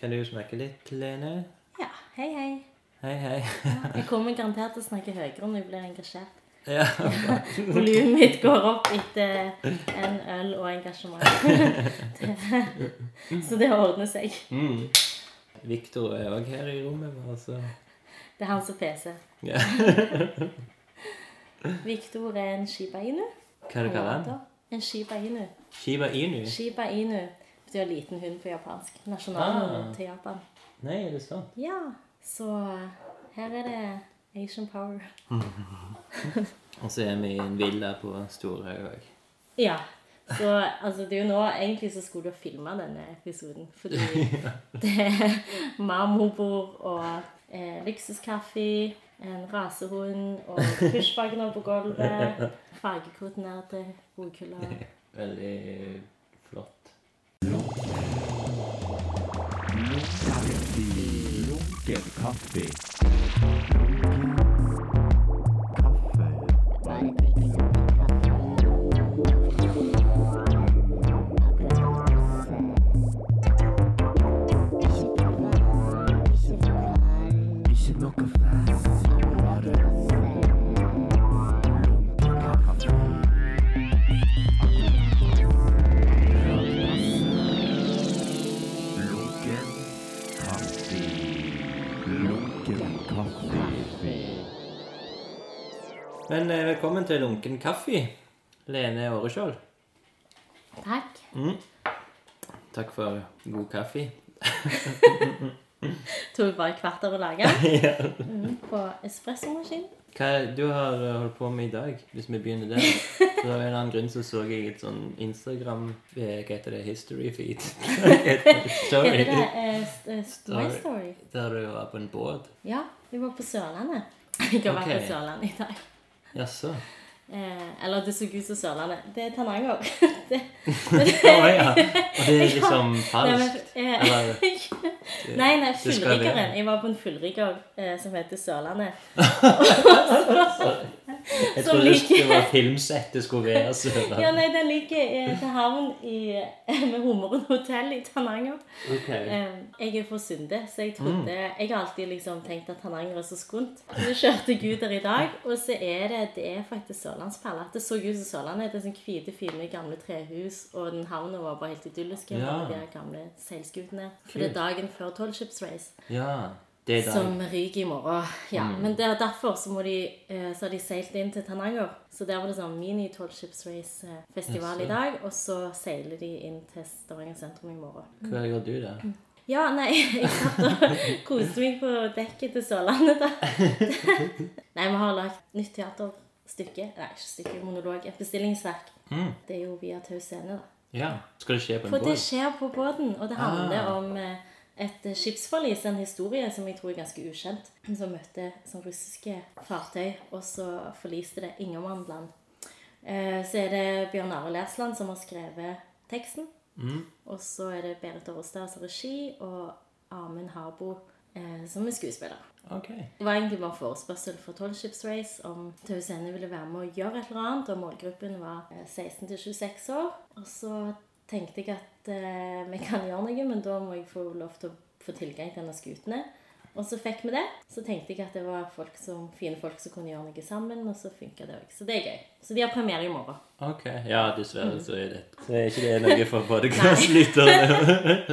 Kan du snakke litt, Lene? Ja, hei, hei. Hei, hei. Jeg kommer garantert til å snakke høyere når jeg blir engasjert. Ja. Volumet mitt går opp etter en øl og engasjement. Det, så det ordner seg. Mm. Victor er òg her i rommet. Altså. Det er han som PC. Ja. Victor er en shiba inu. Hva er kaller han? En shiba inu. Shiba Inu? Shiba inu betyr liten hund på japansk. Nasjonalhunden Ah. til Japan. Nei, er det sant? Ja, så her er det Asian power. Og så er vi i en villa på Storhaug òg. Ja. Så altså, det er jo nå egentlig så skulle du filme denne episoden. Fordi det er marmorbord og eh, luksuskaffe, en rasehund og pushbagner på gulvet. Fargekoordinerte bokhyller. Veldig Lunken kaffe. Men eh, velkommen til Lunken kaffe, Lene Åreskjold. Takk. Mm. Takk for god kaffe. Tok bare et kvarter å lage ja. mm, på espressomaskin. Hva er det du har eh, holdt på med i dag, hvis vi begynner der? For av en eller annen grunn så så jeg et sånn Instagram eh, Hva heter det? History feed? Hva heter det? Story. Heter det eh, st- eh, My Story. Story? Der du var på en båt. Ja, vi var på Sørlandet. Jeg har vært Ok. på Sørlandet i dag. Jaså? Eh, eller det så ut som Sørlandet. Det er Tananger. det, oh, ja. Og det er liksom Nei, men, falskt? eh, Eller Nei, nei, det fullriggeren. Jeg var på en fullrigger eh, som heter Sørlandet. Jeg trodde liker- det var filmsett det skulle være Sørlandet. Ja, nei, Den ligger eh, til havn i, eh, med Hummeren hotell i Tananger. Okay. Eh, jeg er fra Sunde, så jeg trodde Jeg har alltid liksom tenkt at Tananger er så skunt. Så kjørte jeg ut der i dag, og så er det det er faktisk Sørlandsperle. Det så ut som Sørlandet. Det er sånn hvite, fine, gamle trehus, og den havna var bare helt idyllisk. Ja. Bare de gamle seilskutene. For det er dagen før Tolv Ships Race. Ja. Det Som ryker i morgen. Ja, Mm. Men det er derfor så, må de, eh, så har de seilt inn til Tananger. Så der var det sånn mini Tall Ships Race-festival i dag. Og så seiler de inn til Stavanger sentrum i morgen. Hva gjør du der? Ja, nei, jeg satt og koste meg på dekket til Sørlandet, da. Nei, vi har lagt nytt teaterstykke. Nei, ikke stykke, monolog. Et bestillingsverk. Mm. Det er jo via Tau Scene, da. Ja. Skal det skje på en For det skjer på båten, og det handler Ah. om eh, et eh, skipsforlis, en historie som jeg tror er ganske ukjent, som møtte sånn russiske fartøy, og så forliste det Ingermannland. Eh, Så er det Bjørn Are Lersland som har skrevet teksten, Mm. og så er det Berit Årestad som regi, og Amund Harbo eh, som er skuespiller. Okay. Det var egentlig bare forespørsel fra 12 Ships Race om Tau ville være med og gjøre et eller annet, og målgruppen var eh, 16 til 26 år. Og så tenkte jeg at eh, vi kan gjøre noe, men da må jeg få lov til å få tilgang til denne skutene. Og så fikk vi det. Så tenkte jeg at det var folk som, fine folk som kunne gjøre noe sammen, og så funka det òg. Så det er gøy. Så de har premiere i morgen. Ok. Ja, dessverre så er det Så er ikke det noe for podkastlyttere.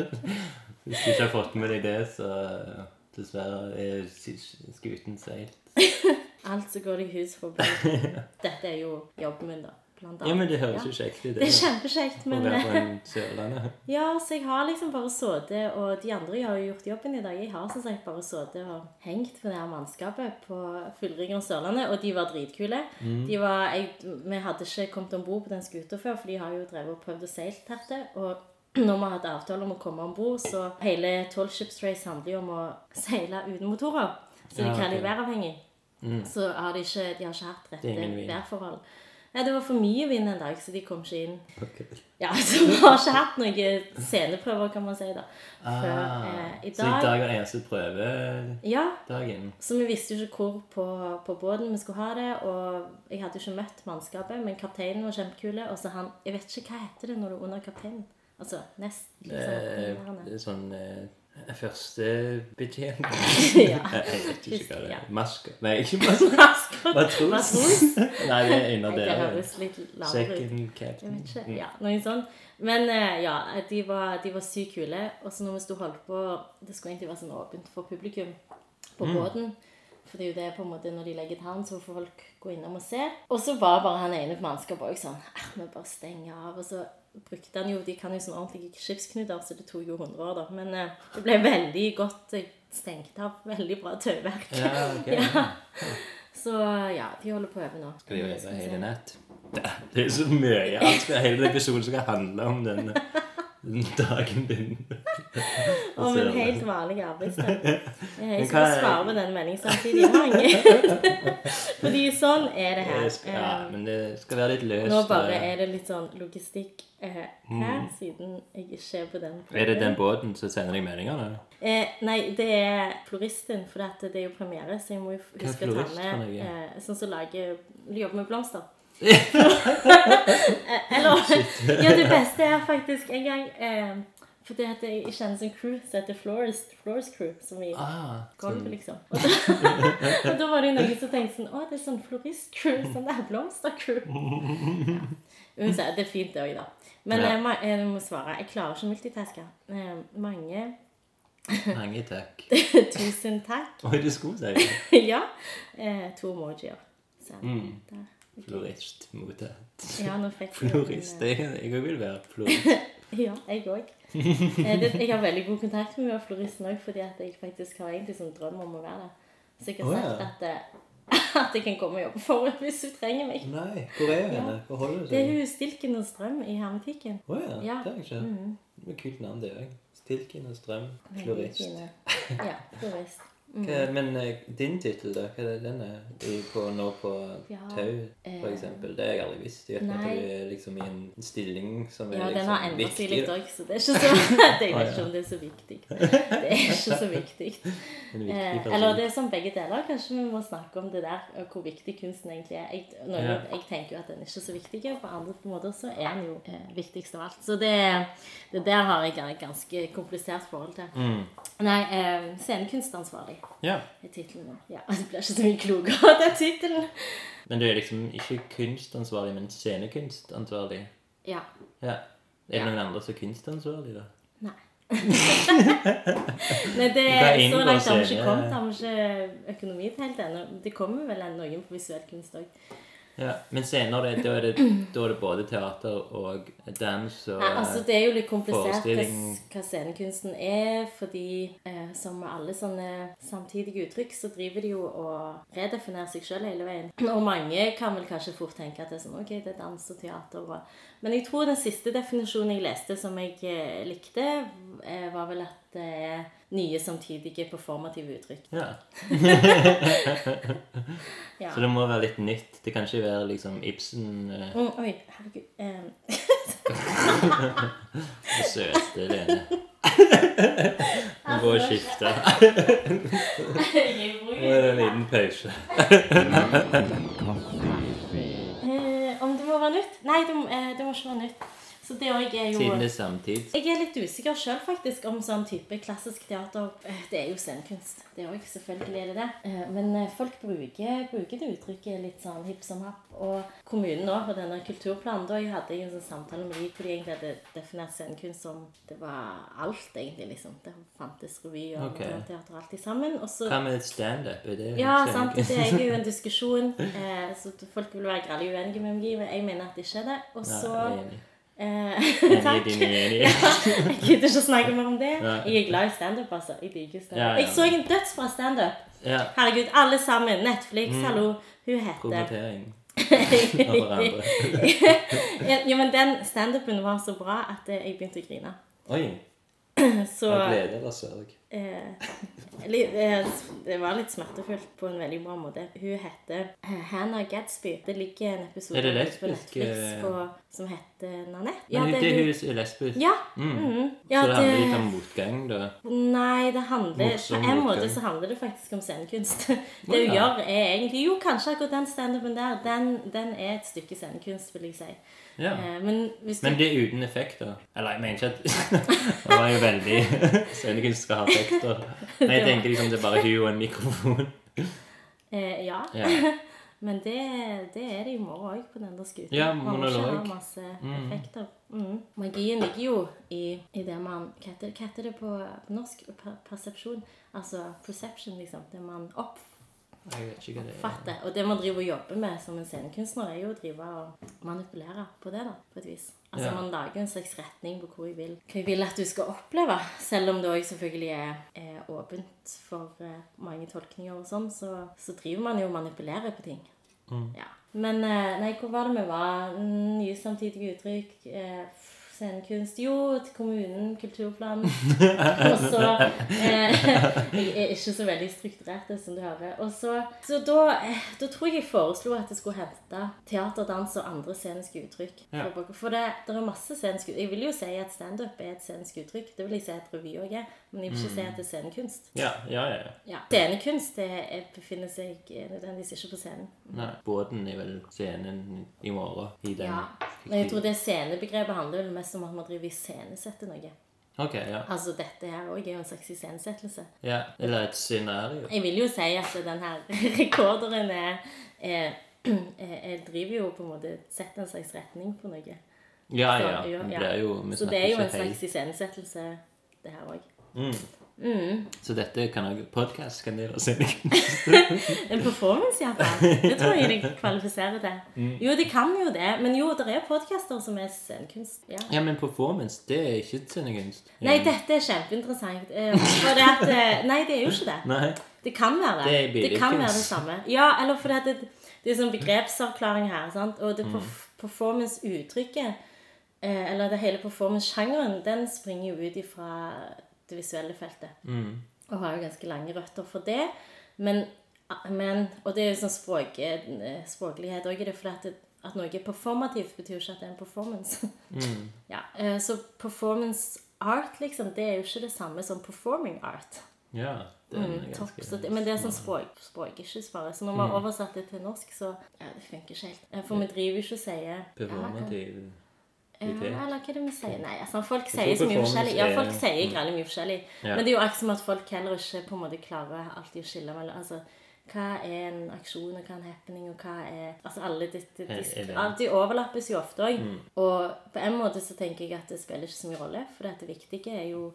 Hvis du ikke har fått med deg det, så dessverre er skuten seilt. Alt som går deg hus forbi. Dette er jo jobben min, da. Blant annet. Ja, men det høres jo kjekt ut. Det er kjempekjekt, men Sørlandet. Ja, så jeg har liksom bare sittet, og de andre har jo gjort jobben i dag. Jeg har som sagt bare sittet og hengt med det her mannskapet på Fullriggeren Sørlandet, og de var dritkule. De var, jeg, vi hadde ikke kommet om bord på den skuta før, for de har jo drevet og prøvd å seile dette. Og når vi hadde avtale om å komme om bord, så hele 12 Ships Race handler jo om å seile uten motorer. Så de Ja, kan jo være avhengig. Så har de ikke, de har ikke hatt Det rette værforhold. Nei, det var for mye vind en dag, så de kom ikke inn. Ok. Ja, så vi har ikke hatt noen sceneprøver, kan man si, da. Før Ah, eh, i Så i dag. var er eneste prøvedagen? Ja, så vi visste jo ikke hvor på, på båten vi skulle ha det, og jeg hadde jo ikke møtt mannskapet, men kapteinen var kjempekule, og så han Jeg vet ikke hva heter det når du er under kapteinen? Altså nest liksom, Eh, sånn eh, Første betjent ja. Jeg vet ikke hva det er. Masker Nei, ikke masker. Maskot. Matros. Nei, det er under Det der. høres litt lavere ut. Captain. ikke. Ja, noe sånt. Men eh, ja, de var, de var sykt kule. Og så når vi sto holdt på Det skulle egentlig være sånn åpent for publikum på båten. For det er jo det på en måte når de legger til så får folk gå innom og se. Og så var bare han ene på mannskapet òg sånn «Ah, Vi bare stenger av. Og så brukte han jo De kan jo sånn ordentlige skipsknuter, så det tok jo 100 år, da. Men eh, det ble veldig godt eh, stengt av. Veldig bra tauverk. Ja, ok. Ja. Så ja, de holder på å øve nå. Skal de øve hele natt? Det det er så mye. Alt hele episoden skal handle om denne. den dagen din. Om en helt vanlig arbeidsdag. Jeg skal svare på den meldingen samtidig. Mange. Fordi sånn er det her. Ja, Eh, men det skal være litt løst. Nå bare er det litt sånn logistikk her, her, siden jeg ikke er på den. Er det den båten som sender deg meldinger? Eh, nei, det er floristen, for det er jo premiere, så jeg må jo huske å ta med eh, sånn som lager jobber med blomster. Eh, Eller Ja, det beste er faktisk en gang eh, For det at jeg kjenner en crew som heter Florist, Florist Crew, som i Ah, gulvet, sånn, liksom. Og da, og da var det noen som tenkte sånn Å, det er sånn florist-crew. Sånn det er blomster-crew. Ja. Uansett, det er fint, det òg, da. Men Ja. jeg, ma- jeg må svare. Jeg klarer ikke å multitaske. Eh, mange mange takk. Tusen takk. Oi, du skulle si det. ja. Eh, to emojier. Så, Mm. der. Ok. Florist mottatt. Ja, nå fikk jeg Florist. Jeg jeg òg vil være florist. eh, Ja, jeg òg. Eh, jeg har veldig god kontakt med floristen òg, fordi at jeg faktisk har egentlig sånn drøm om å være det. Så jeg har sagt sagt ja. at, eh, at jeg kan komme og jobbe for henne hvis hun trenger meg. Nei, hvor er henne? Hvor holder du Det er seg? hun Stilken og Strøm i hermetikken. Å ja, Ja. det har jeg ikke. Mm. Det er kult navn, det òg. Stilken og Strøm. Florist. Ja, florist. Hva, men eh, din tittel, da? Hva er den er på, nå på Ja, tau, for eh, eksempel? Det har jeg aldri visst. Jeg vet at du er liksom i en stilling som er Ja, den liksom har endret seg viktig. litt òg, så det er ikke så Jeg vet ikke om det er så viktig. Det er ikke så viktig. Viktig Eh, eller det er som begge deler. Kanskje vi må snakke om det der, hvor viktig kunsten egentlig er. Jeg, noen, Ja. jeg tenker jo at den er ikke så viktig, og på andre måter så er den jo eh, viktigst av alt. Så det, det der har jeg et ganske komplisert forhold til. Mm. Nei, eh, scenekunstansvarlig Ja. er tittelen. Ja, det blir ikke så mye klokere av den tittelen. Men du er liksom ikke kunstansvarlig, men scenekunstansvarlig? Ja. Ja. Er det Ja. noen andre som er kunstansvarlig, da? Nei. Nei, det er så langt har vi ikke kommet. Har vi ikke økonomi til helt ennå. Det kommer vel noen på visuell kunst òg. Ja. Men senere, da er det, da er det både teater og dans og ja, altså Det er jo litt komplisert hva, scenekunsten er, fordi eh, som med alle sånne samtidige uttrykk, så driver de jo og redefinerer seg sjøl hele veien. Og mange kan vel kanskje fort tenke at det er sånn Ok, det er dans og teater og Men jeg tror den siste definisjonen jeg leste som jeg eh, likte, eh, var vel at det er nye samtidige performative uttrykk. Ja. Ja. Så det må være litt nytt. Det kan ikke være liksom Ibsen eh, Mm, oi, herregud. Det søte Lene. Må gå og skifte. Nå er det en liten pause. Eh, om det må være nytt? Nei, det, må- eh, det må ikke være nytt. Så det òg er jo er samtid. Jeg er litt usikker sjøl faktisk om sånn type klassisk teater. Eh, Det er jo scenekunst. Det òg selvfølgelig er det det. Eh, Men eh, folk bruker, bruker det uttrykket litt sånn hipp som happ. Og kommunen nå, på denne kulturplanen, da jeg hadde en sånn samtale med dem hvor de egentlig hadde definert scenekunst som det var alt, egentlig. liksom. Det fantes revy og okay. teater i sammen. Og så Hva med standup? Er det ja, sant. Det er jo en diskusjon. Eh, så folk vil være greit uenige med meg, men jeg mener at det ikke er det. Og så eh, Takk. Jeg gidder ikke å snakke mer om det. Jeg er glad i standup, altså. Jeg liker standup. Jeg så en dødsbra standup. Herregud, alle sammen. Netflix, Mm. hallo. Hun heter ja, men den standupen var så bra at eh, jeg begynte å grine. Oi. Så Av glede eller sorg? eh, eh, Det var litt smertefullt på en veldig bra måte. Hun heter eh, Hannah Gadsby. Det ligger en episode Er det på Netflix på, som heter Nanette. Men det, er hun er lesbisk. Ja. Mm. Mm. ja så det handler ikke om motgang, da. Nei, det handler Morsom På en måte motgang. så handler det faktisk om scenekunst. Det hun ja. gjør, er egentlig Jo, kanskje akkurat den standupen der, den, den er et stykke scenekunst, vil jeg si. Ja. Eh, men Men det er uten effekter. Eller jeg mener ikke at Det var jo veldig Scenekunst skal ha effekter. Men jeg tenker liksom det er bare hun og en mikrofon. eh, Ja. Ja. Men det, det er det i morgen òg på den der skuta. Ja, Man må ikke ha masse effekter. Mm. Magien ligger jo i, i det man Hva heter, det på norsk? Per, persepsjon. Altså perception, liksom. Det man opp, Jeg vet ikke hva det er. fatter. Og det man driver og jobber med som en scenekunstner, er jo å drive og manipulere på det, da, på et vis. Altså Ja. Man lager en slags retning på hvor jeg vil, hva jeg vil at du skal oppleve. Selv om det òg selvfølgelig er, er åpent for eh, mange tolkninger og sånn, så, så driver man jo og manipulerer på ting. Ja. Men eh, nei, hvor var det vi var? Nye samtidige uttrykk. Eh, scenekunst. Jo, til kommunen, kulturplan. og så eh, Jeg er ikke så veldig strukturert, det som du hører. Og så, så da, eh, da tror jeg jeg foreslo at jeg skulle hente teater, dans og andre sceniske uttrykk. Ja. For det, det er masse sceniske uttrykk. Jeg vil jo si at standup er et scenisk uttrykk. Det vil jeg si at revy òg er. Men jeg vil ikke si at det er scenekunst. Ja, ja, ja. ja. Ja. Scenekunst det er, befinner seg nødvendigvis ikke på scenen. Nei, båten er vel scenen i morgen. I den. Ja, men jeg tror det scenebegrepet handler vel mest om at man driver iscenesetter noe. Ok, ja. Altså dette her òg er jo en slags iscenesettelse. ja. Eller et scenario. Jeg vil jo si at den her rekorderen er, er, er driver jo på en måte setter en slags retning på noe. Ja, Så, ja. jo, Det er jo, Så det er jo en slags iscenesettelse, det her òg. Så dette kan også podkast kan dere se. En performance, iallfall. Det tror jeg det kvalifiserer til. Mm. Jo, det kan jo det. Men jo, det er podcaster som er scenekunst. Ja. Ja, men performance, det er ikke scenekunst. Nei, dette er kjempeinteressant. Eh, For det at eh, Nei, det er jo ikke det. Nei. Det kan være det. Det Det, kan være det samme. Ja, eller fordi det, det er sånn begrepsavklaring her. sant? Og det mm. performance-uttrykket, eh, eller det hele performance-sjangeren, den springer jo ut ifra det visuelle feltet. Og har jo ganske lange røtter for det. Men, men Og det er jo sånn språk, eh, språklighet òg i det, for at, at noe er performativt, betyr jo ikke at det er en performance. ja, eh, så performance art, liksom, det er jo ikke det samme som performing art. Ja, det er Mm, top, det, men det er sånn språk, språkissues bare. Så når man har oversatt det til norsk, så Ja, det funker ikke helt. Eh, For vi driver jo ikke og sier performativ. ja, eller hva er det vi sier? Nei, altså folk sier så mye forskjellig. Ja, folk sier greit mye forskjellig. Ja. Men det er jo akkurat som at folk heller ikke på en måte klarer alltid å skille mellom altså, hva er en aksjon, og hva er en happening, og hva er Altså alle de, de, de, Er- er overlappes jo ofte òg. Og på en måte så tenker jeg at det spiller ikke så mye rolle, for det viktige er jo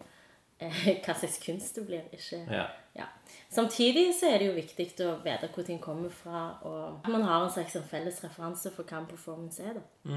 eh, hva slags kunst det blir, ikke Ja. ja. Samtidig så er det jo viktig å vite hvor ting kommer fra, og at man har en slags sånn felles referanse for hva en performance er. da.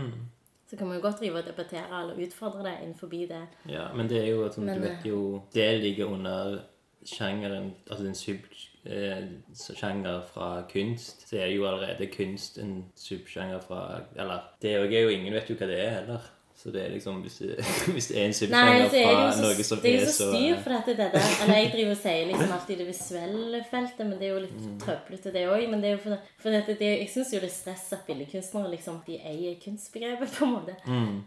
Så kan man jo godt drive og debattere eller utfordre det innenfor det. ja, men det er jo sånn, Men, du vet jo Det ligger under sjangeren Altså en subsjanger fra kunst. Så er jo allerede kunst en subsjanger fra Eller det er jo ingen vet jo hva det er heller. Så det er liksom Hvis det, hvis det er en Nei, subsjanger så er det er så, det er jo så styr for dette, det der. Eller jeg driver og sier liksom alltid det visuelle feltet, men det er jo litt Mm. trøblete, det òg. Men det er jo for, for dette, det, jeg syns jo det er stress at billedkunstnere liksom, de eier kunstbegrepet, på en måte.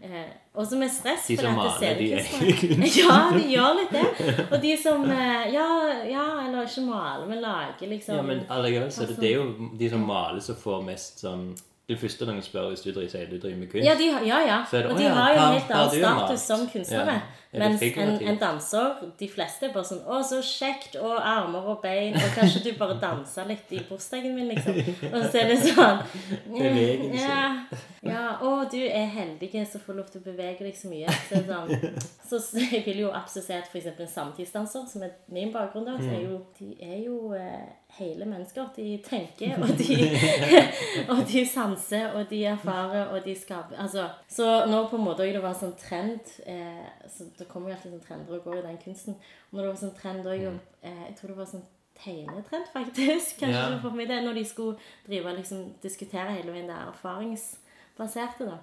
Eh, og som er stress Mm. De for som dette maler, de eier scenekunstnere. Ja, de gjør litt det. Og de som eh, Ja, ja eller ikke maler, men lager liksom Ja, men allikevel så det, det er jo de som maler som får mest sånn Det første noen spør hvis du driver, sier du driver med kunst. Ja, de, ja, ja. Det, og de ja, har jo en helt annen status som kunstnere. Ja. Mens en, en danser, de fleste er bare sånn 'Å, så kjekt. Og armer og bein.' Og kanskje du bare danser litt i bursdagen min, liksom. Og så er det sånn Bevegelse. Ja. ja. 'Å, du er heldig som får lov til å bevege deg så mye.' Så, sånn. så, så jeg vil jo absolutt si at f.eks. en samtidsdanser, som er min bakgrunn, da, så er jo, de er jo eh, hele mennesker. De tenker, og de, og de sanser, og de erfarer, og de skaper altså, Så nå på en måte det var sånn trend eh, så Det kommer jo alltid sånn trender og går i den kunsten. Og når det var sånn trend også, eh, Jeg tror det var sånn tegnetrend, faktisk. Kanskje yeah. var for meg det, Når de skulle drive liksom diskutere hele veien det erfaringsbaserte, da.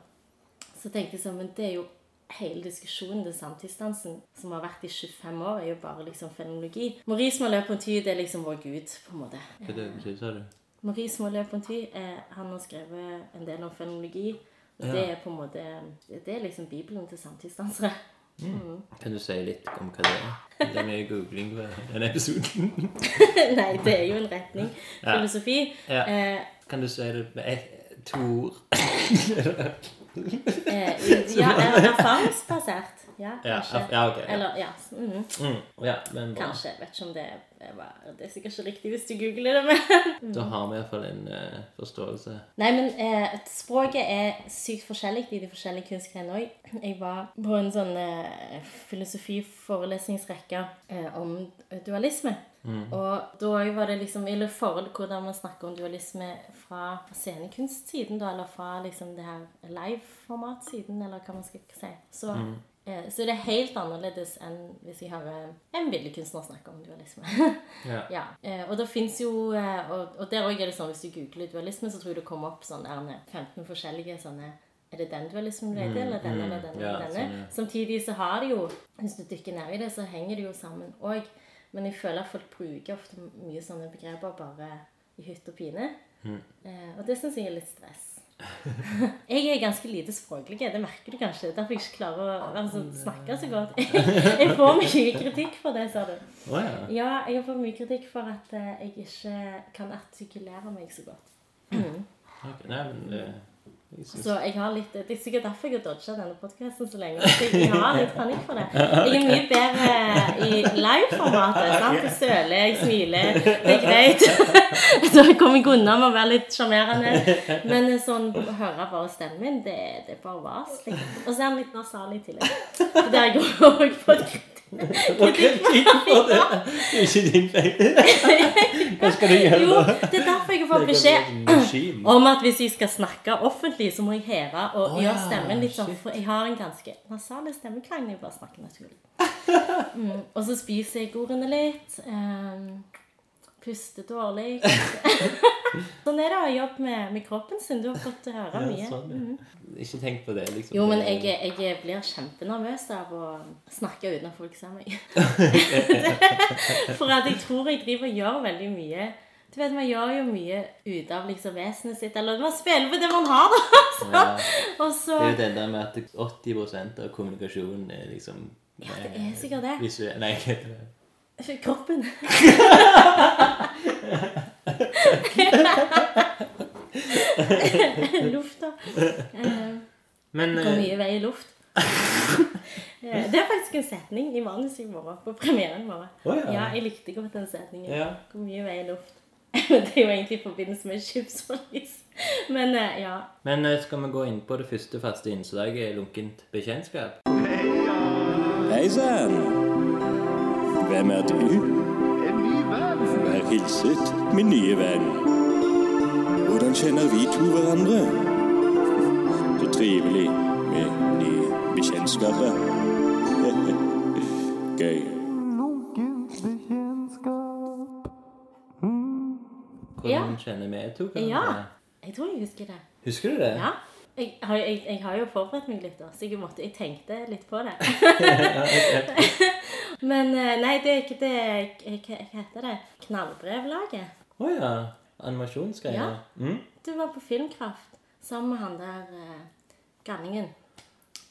Så tenkte jeg sånn Men det er jo hele diskusjonen til samtidsdansen som har vært i 25 år, er jo bare liksom fenomenologi. Maurice Malé-Ponty det er liksom vår gud, på en måte. Hva det betyr, sa du? Maurice Malé-Ponty eh, han har skrevet en del om fenomenologi. Og Ja. det er på en måte det, er liksom bibelen til samtidsdansere. Kan du si litt om hva det er? Det er mye googling på denne episoden. Nei, det er jo en retning. Ja. Filosofi. Ja. Eh, Kan du si det med ett, to ord? Eh, ja, er- erfaringsbasert. Ja, Ja, kanskje. ja, ok, ja. Eller, ja. Mm. Mm, ja, men bra. Kanskje. Vet ikke om det var Det er sikkert ikke riktig hvis du googler det, men Da har vi iallfall en uh, forståelse. Nei, men uh, språket er sykt forskjellig i de forskjellige kunstgrenene òg. Jeg var på en sånn uh, filosofiforelesningsrekke om dualisme. Og da var det liksom ille forhold hvordan man snakker om dualisme fra scenekunstsiden, da, eller fra liksom det her live-format-siden, eller hva man skal si. Så, eh, så det er helt annerledes enn hvis jeg hører en billedkunstner snakke om dualisme. Ja. Ja, eh, og det finnes jo eh, Og, og der også er det sånn hvis du googler dualisme, så tror jeg det kommer opp sånn der 15 forskjellige sånne Er det den dualismen du er til, eller denne, eller denne, ja, eller denne? sånn, ja. Samtidig så har det jo Hvis du dykker ned i det, så henger det jo sammen òg. Men jeg føler at folk bruker ofte mye sånne begreper bare i hytt og pine. Mm. Eh, og det syns jeg er litt stress. jeg er ganske lite språklig, det merker du kanskje. Derfor jeg ikke klarer å altså, snakke så godt. jeg får mye kritikk for det, sa du. Ja. Ja, jeg har fått mye kritikk for at eh, jeg ikke kan artikulere meg så godt. Ok, Nei, men Det Så jeg har litt, Det er sikkert derfor jeg har dodga denne podkasten så lenge. Så Jeg har litt panikk for det. Jeg er mye bedre i live-formatet. sant? Jeg søler, jeg smiler. Det er greit. Så jeg kommer ikke unna med å være litt sjarmerende. Men sånn å høre bare stemmen min, det, det er bare vas. Liksom. Og så er han litt nasal i tillegg. Det Der jeg òg fått kritikk. For det. Det er ikke din feil. Hva skal du gjøre Jo, da? det er derfor jeg har fått beskjed om at hvis jeg skal snakke offentlig, så må jeg heve og Å, gjøre stemmen litt sånn shit. For jeg har en ganske nasal stemmeklang når jeg bare snakker naturlig. Mm, og så spiser jeg ordene litt. Um, puster dårlig. sånn er det å ha jobb med, med kroppen sin. Du har fått høre Ja, mye. sånn, ja. Ikke tenk på det, liksom. Jo, men jeg, jeg blir kjempenervøs av å snakke uten at folk ser meg. For at jeg tror jeg driver og gjør veldig mye Du vet, Man gjør jo mye ut av liksom vesenet sitt. Eller man spiller på det man har, da. Så, Ja. så Det er jo det der med at 80% av kommunikasjonen er liksom Ja, det er sikkert det. Visuell Nei? Kroppen. Lufta. Men Går eh, mye vei i luft. Eh, Det er faktisk en setning i manuset i morgen. På premieren vår. morgen. Ja. ja, jeg likte godt den setningen. Ja. Går mye vei i luft. det er jo egentlig i forbindelse med skipsforlis. Men eh, ja. Men skal vi gå inn på det første faste innslaget, lunkent bekjentskap? Hei sann! Hvem er du? En ny venn. Vær hilset, min nye venn. Hvordan kjenner vi to hverandre? Så trivelig med nye bekjentskaper. Gøy. Hvordan Ja. kjenner vi to hverandre? ja. Jeg tror jeg husker det. Husker du det? Ja. Jeg har, jeg, jeg har jo forberedt meg litt, da, så jeg, måtte, jeg tenkte litt på det. Men eh, nei, det er ikke det Hva heter det? Knallbrevlaget. Å ja. Animasjonsgreier. Ja. Mm? Du var på Filmkraft sammen med han der eh, Gallingen.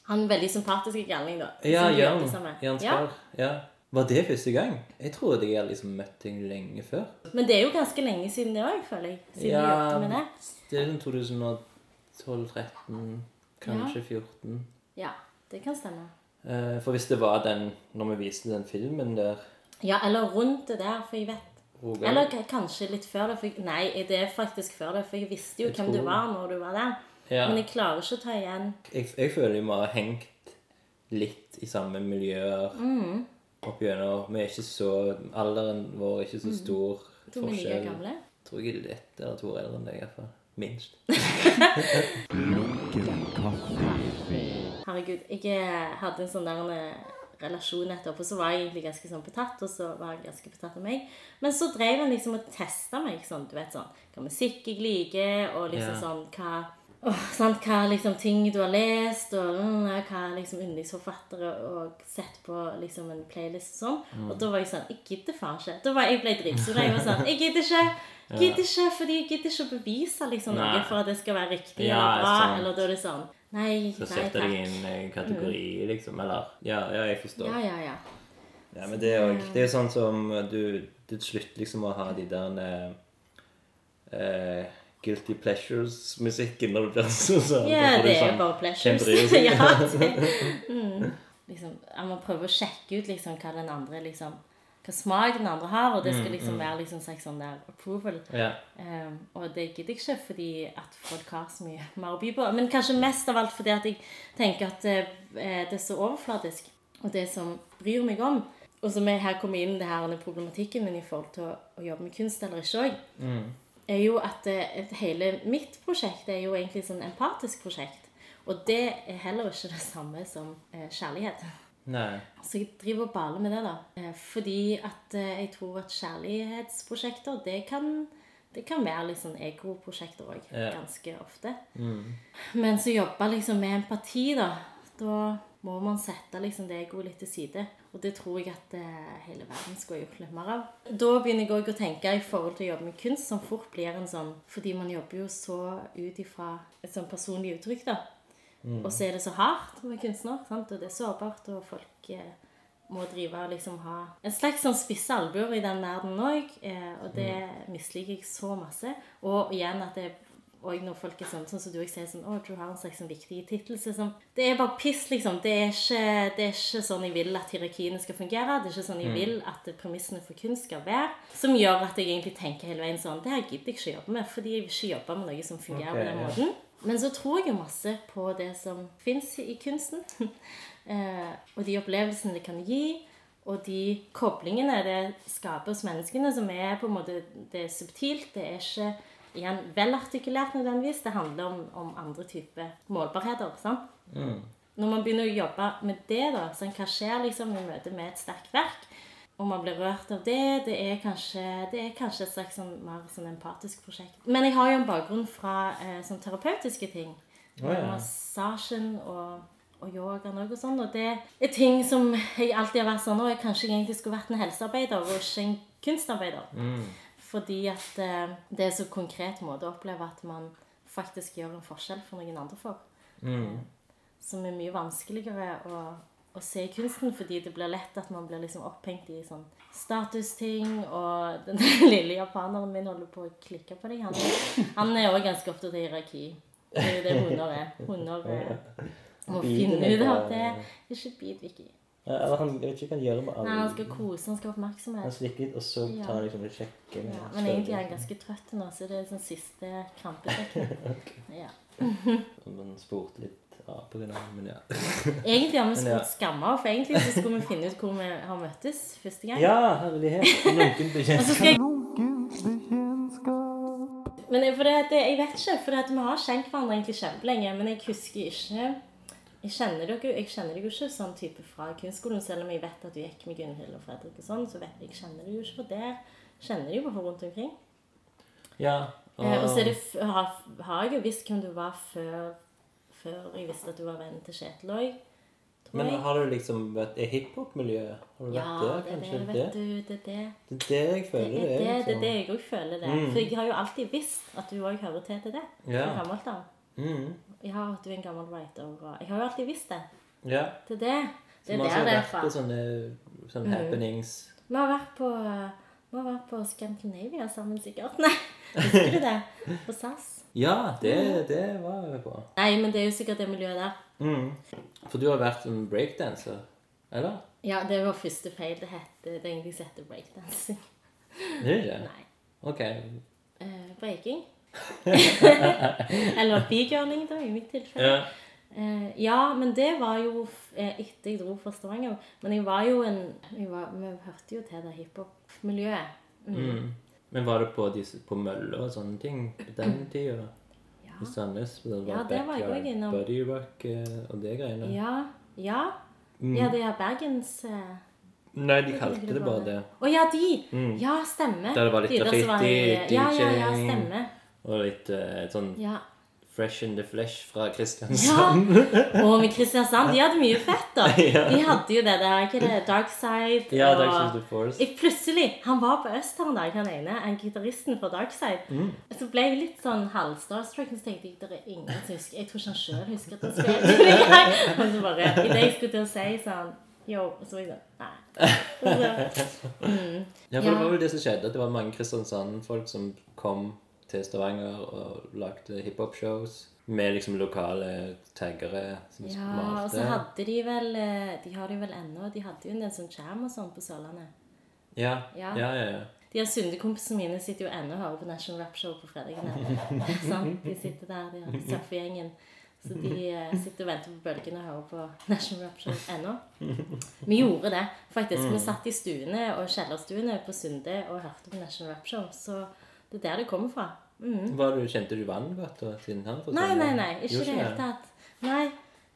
Han veldig sympatiske gallingen da. Ja, vi Jørn. Jørn Ja. Skar. Ja. Var det første gang? Jeg trodde jeg hadde liksom møtt deg lenge før. Men det er jo ganske lenge siden det òg, føler jeg. Siden vi jobbet med det. det er sånn 2012-13, kanskje 14. Ja, det kan stemme. Eh, For hvis det var den når vi viste den filmen der Ja, eller rundt det der, for jeg vet Rogan. Eller kanskje litt før det. For jeg, nei, det er faktisk før det, for jeg visste jo Jeg hvem du var når du var der. Ja. Men jeg klarer ikke å ta igjen jeg, jeg føler vi har hengt litt i samme miljøer Mm. opp gjennom. Vi er ikke så Alderen vår er ikke så stor to forskjell. Like gamle. tror jeg er litt eller to år eldre enn deg, iallfall. Minst. Herregud, jeg hadde en sånn der eh, relasjon etterpå, og så var jeg egentlig ganske sånn betatt, og så var jeg ganske betatt av meg. Men så drev han liksom og testa meg, sånn, du vet sånn, hva musikk jeg liker, og liksom Ja. sånn, hva åh, sant, hva liksom ting du har lest, og mm, hva liksom yndlingsforfattere, og sett på liksom en playlist og sånn. Og da var jeg sånn, jeg gidder faen ikke. Da var jeg ble dritsur. Jeg var sånn, jeg gidder ikke. Gidder ikke, fordi jeg gidder ikke å bevise liksom noe for at det skal være riktig Ja, eller bra. Eller da er det sånn, nei, Så nei setter deg i en eh, kategori, liksom. Eller Ja, ja jeg forstår. Ja, ja, ja. Ja, men det er jo det er sånn som du, du slutter liksom å ha de der eh, eh, guilty pleasures-musikken når du blir så sånn. Ja, da får du det er jo bare pleasures. ja, det, mm. liksom, jeg må prøve å sjekke ut liksom, hva den andre liksom, hva smak den andre har, og det skal liksom være liksom sånn der approval. Yeah. Um, og det gidder jeg ikke fordi at folk har så mye mer å by på. Men kanskje mest av alt fordi at jeg tenker at det, det er så overfladisk. Og det som bryr meg om, og som er her kommer inn det her denne problematikken min i forhold til å, å jobbe med kunst eller ikke òg, er jo at det, hele mitt prosjekt er jo egentlig sånn empatisk prosjekt. Og det er heller ikke det samme som eh, kjærlighet. Nei. Så jeg driver og baler med det, da. Eh, Fordi at eh, jeg tror at kjærlighetsprosjekter, det kan, det kan være litt sånn egoprosjekter òg. Ja. Ganske ofte. Men så jobbe liksom med empati, da. Da må man sette liksom det egoet litt til side. Og det tror jeg at eh, hele verden skulle gjort litt mer av. Da begynner jeg òg å tenke i forhold til å jobbe med kunst, som fort blir en sånn Fordi man jobber jo så ut ifra et sånn personlig uttrykk, da. Og så er det så hardt med kunstner, sant? og det er sårbart, og folk eh, må drive og liksom ha en slags sånn spisse albuer i den verden òg, eh, og det misliker jeg så masse. Og igjen at det og når folk er sånn, sånn som du også sier sånn, å, du har en slags sånn viktig tittel, sånn, det er bare piss, liksom. Det er, ikke, det er ikke sånn jeg vil at hierarkiene skal fungere. Det er ikke sånn jeg vil at premissene for kunst skal være. Som gjør at jeg egentlig tenker hele veien sånn, det her gidder jeg ikke jobbe med, fordi jeg vil ikke jobbe med noe som fungerer okay, på den måten. Men så tror jeg jo masse på det som fins i kunsten. eh, og de opplevelsene det kan gi. Og de koblingene det skaper hos menneskene, som er på en måte Det er subtilt. Det er ikke igjen velartikulert nødvendigvis. Det handler om, om andre typer målbarheter. sant? Når man begynner å jobbe med det, da, sånn, hva skjer liksom i møte med et sterkt verk? Og man blir rørt av det. Det er kanskje, det er kanskje et slags sånn, mer sånn empatisk prosjekt. Men jeg har jo en bakgrunn fra eh, sånn terapeutiske ting. Oh, ja. Massasjen og, og yogaen og, sånn. Og det er ting som jeg alltid har vært sånn Og jeg kanskje egentlig skulle vært en helsearbeider og ikke en kunstarbeider. Fordi at eh, det er så konkret måte å oppleve at man faktisk gjør en forskjell for noen andre for. Eh, som er mye vanskeligere å, å se kunsten, fordi det blir lett at man blir liksom opphengt i sånn statusting. Og den lille japaneren min holder på å klikke på deg. Han, han er òg ganske opptatt av hierarki. Det er jo det hunder er. Hunder må finne ut av det. Ikke bit Vicky. Eller han, vet ikke hva han gjør med Nei, han skal kose, han skal ha Han slikker litt, og så tar han liksom litt sjekke. Ja, men egentlig er han ganske trøtt nå, så det er sånn siste krampetrekning. Ja. Man spurte litt av på grunn av men ja. Egentlig har vi Men ja. spurt skammer, for egentlig så skulle vi finne ut hvor vi har møttes første gang. Ja, herlighet. Lunken Og Men for det, det, jeg vet ikke, for det vi har kjent hverandre egentlig kjempelenge, men jeg husker ikke jeg kjenner, dere, jeg kjenner deg jo ikke sånn type fra kunstskolen, selv om jeg vet at du gikk med Gunhild og Fredrik og sånn, så vet jeg, jeg kjenner deg jo ikke for det. Kjenner deg jo bare rundt omkring. Ja. Eh, og så er det, har, har jeg jo visst hvem du var før, før jeg visste at du var vennen til Kjetil òg. Men har du liksom vært i hiphop-miljøet? Har du Ja, vært der, det er kanskje? det, Det, vet du. Det er det. det er det jeg Det føler er det liksom. det, er det jeg òg føler det. For jeg har jo alltid visst at du òg hører til til det. Ja. Gammelt av. Mm. Ja, at du er en gammel writer. Og jeg har jo alltid visst det. Ja. Det er det. Det er har der det er fra. på sånne, sånne happenings Vi har vært på vi har vært på Scandinavia sammen, sikkert. Nei, husker du det? På SAS. Ja, det, det var jeg på. Nei, men det er jo sikkert det miljøet der. Mm. For du har vært en breakdanser, eller? Ja, det var første feil. Det het det egentlig heter breakdancing. Det er det? Nei. Ok. Uh, breaking. Eller bigirling, da, i mitt tilfelle. Ja. Uh, ja, men det var jo eh, etter jeg dro fra Stavanger. Men jeg var jo en jeg var, Vi hørte jo til det hiphop-miljøet. Mm. Men var det på, disse, på møller og sånne ting på den tida? I Sandnes? Det var Ja, det var jeg òg innom. Buddy rock eh, og det greiene? Ja. Ja. Mm. Ja, det er Bergens uh... Nei, de kalte det bare det. Å ja, de! Ja, stemmer. Der det var litt De DJ-ing Ja, ja, ja, Og litt uh, sånn Ja. Fresh in the flesh fra ja. Kristiansand. Og med Kristiansand, de hadde mye fett, da. De hadde jo det der, ikke det, Dark Side. Ja, og- of the Force. Plutselig, Han var på Øst her en dag, han ene, en gitaristen fra Darkside. Mm. Så ble jeg litt sånn halvstarstruck, og så tenkte jeg det er ingen som husker Jeg tror ikke han sjøl husker at han spilte det engang. Og så bare, idet jeg skulle til å si sånn Yo, og så var jeg sånn Nei. Så, mm. Ja, for det var vel det som skjedde, at det var mange Kristiansand-folk som kom til Stavanger og lagde hiphop-shows med liksom lokale taggere som Ja, og så hadde de vel eh, De har det vel ennå. De hadde jo en del sånn jam og sånn på Sørlandet. Ja, Ja. ja, ja. ja. De her sundekompisene mine sitter jo ennå og hører på National Rap Show på fredagene. De sitter der, de har surfegjengen. Så de eh, sitter og venter på bølgene og hører på National Rap Show ennå. Vi gjorde det, faktisk. Mm. Vi satt i stuene og kjellerstuene på Sunde og hørte på National Rap Show. Så det er der det kommer fra. Mm. Var du, kjente du vann godt? Nei, nei, nei. Ikke i det hele tatt. Nei.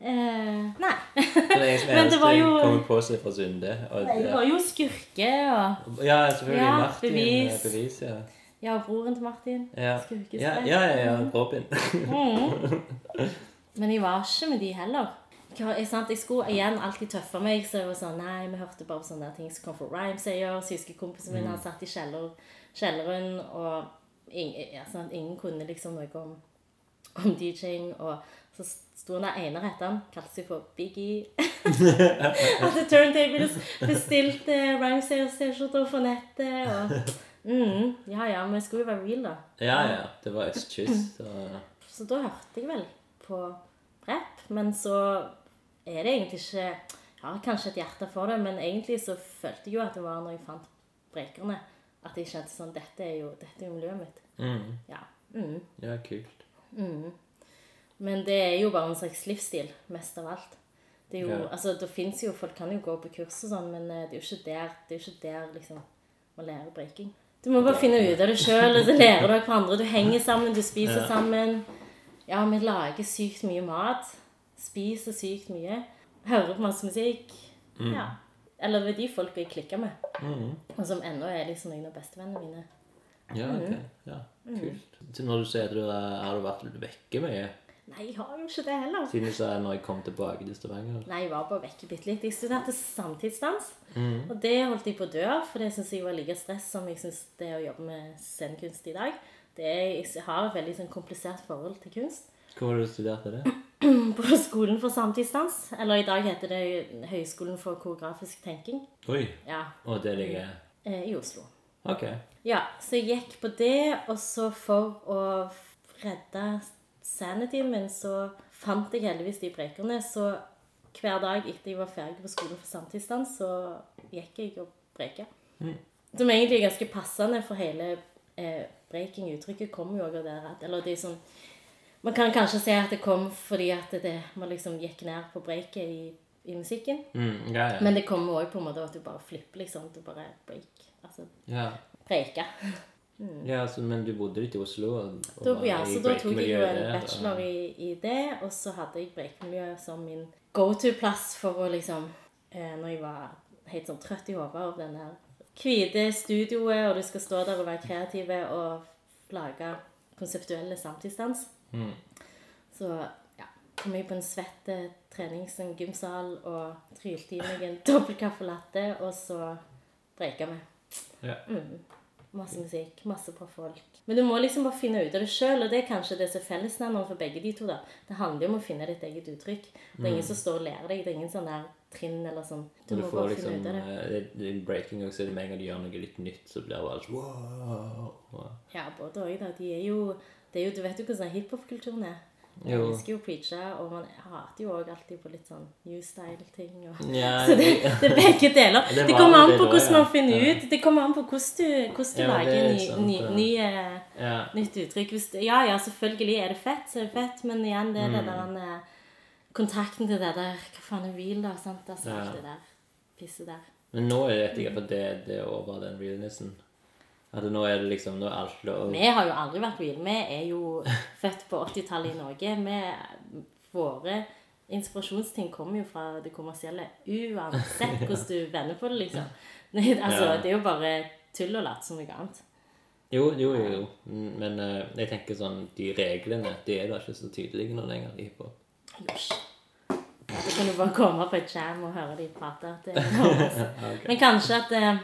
Eh, nei. Det Men det var jo- kommer på seg fra Sunde. Og, Det var jo skurke og ja, selvfølgelig. Ja, Martin. bevis. eh, bevis ja. Ja, og broren til Martin. Ja. Skurkesprett. Ja, ja, ja, Robin. Men jeg var ikke med de heller. Jeg, sant? jeg skulle igjen alltid tøffe meg. Så jeg var sånn, nei, vi hørte bare på sånne ting som kom fra Rhymes. Jeg jeg husker kompisen min, han satt i kjeller, kjelleren, og ingen, altså, ingen kunne liksom noe om, om DJ-ing. Og så sto han der ene rett han, kalte seg for Biggie. Hadde turntables, bestilte Rhymes-T-skjorter fra nettet. og... Mm, ja, ja, men jeg skulle jo være real, da. Ja, ja. Det var østkyst. Så. Så da hørte jeg vel på rap, men så er det egentlig ikke Jeg har kanskje et hjerte for det, men egentlig så følte jeg jo at det var når jeg fant breakerne, at jeg kjente sånn Dette er jo, dette er jo miljøet mitt. Mm. Ja. Mm. Ja, kult. Men det er jo bare en slags livsstil, mest av alt. Det er jo, Ja. altså, det finnes jo, Folk kan jo gå på kurs og sånn, men eh, det er jo ikke der, det er jo ikke der liksom, man lærer breaking. Du må bare finne ut av det sjøl, og så lærer du av hverandre. Du henger sammen, du spiser Ja. sammen. Ja, vi lager sykt mye mat. Spiser sykt mye. Hører på masse musikk. Ja. Eller er de folka jeg klikker med. Mm. Og som ennå er liksom noen av bestevennene mine. Ja, ok. Ja, kult. Så når du sier du har du vært vekke mye Nei, jeg har jo ikke det heller. siden du sa når jeg kom tilbake til Stavanger Nei, jeg var bare vekke bitte litt. Jeg studerte samtidsdans. Mm. Og det holdt jeg på å dø, for det syns jeg var like stress som jeg syns det å jobbe med scenekunst i dag. Det er, jeg har et veldig sånn komplisert forhold til kunst. Hvor var det du studerte det? På skolen for samtidsdans, eller i dag heter det Høgskolen for koreografisk tenking, Oi. ja, Og det ligger eh, i Oslo. Ok. Ja, så jeg gikk på det, og så for å redde sanityen min, så fant jeg heldigvis de brekerne. Så hver dag etter jeg var ferdig på skolen for samtidsdans, så gikk jeg og breika. Som egentlig er ganske passende for hele eh, breaking-uttrykket kommer jo òg av det at Eller det er sånn Man kan kanskje si at det kom fordi at det, man liksom gikk ned på breaket i, i musikken. Mm, ja, ja. Men det kommer òg på en måte at du bare flipper, liksom. Du bare break. Altså ja. breika. ja altså, men du bodde litt i Oslo? Og, og Da, ja, så da tok jeg jo en bachelor i, i det, og så hadde jeg breakmiljøet som min go-to-plass for å liksom eh, Når jeg var helt sånn trøtt i hodet av den der hvite studioet, og du skal stå der og være kreative og lage konseptuelle samtidsdans. Mm. Så ja, kom jeg på en svett eh, trenings- og gymsal og trylte i meg en dobbel caffè latte, og så breika vi. Ja. Masse musikk, masse bra folk. Men du må liksom bare finne ut av det sjøl, og det er kanskje det som er fellesnevneren for begge de to. da. Det handler jo om å finne ditt eget uttrykk. Det er ingen som står og lærer deg. Det er ingen sånn der trinn eller sånn. Du du må bare liksom finne ut av det. eh, det- det- I breaking også, er det med en gang de gjør noe litt nytt, så blir det bare wow. wow. Ja, både òg, da. De er jo, det jo Du vet jo hvordan hiphop-kulturen er. Jeg Jo. elsker jo å preache, og man hater jo òg alltid på litt sånn new style-ting. Ja, Så det, det er begge deler. Det Det, kommer an på hvordan hvordan ja. man finner ut. Det kommer an på hvordan du, hvordan du Ja, lager er ny, sant, ny, ja. ny, ja. nytt uttrykk. Ja, ja, selvfølgelig er det fett, så er det fett, men igjen, det er Mm. det der eh, kontakten til det der Hva faen er real, da? sant? Altså. Alt det der pisset der. Men nå er det ikke for det, det er over den realnessen. At nå er det liksom Nå er alt lov. Vi har jo aldri vært hvile. Vi er jo født på 80-tallet i Norge. Vi, våre inspirasjonsting kommer jo fra det kommersielle uansett hvordan du vender på det, liksom. Altså, Ja. Det er jo bare tull og latt som noe annet. Jo, jo, jo. jo. Mm, Men uh, jeg tenker sånn De reglene de er da ikke så tydelige nå lenger i hiphop. Da kan du bare komme på et jam og høre de prate. Det altså. Men kanskje at eh,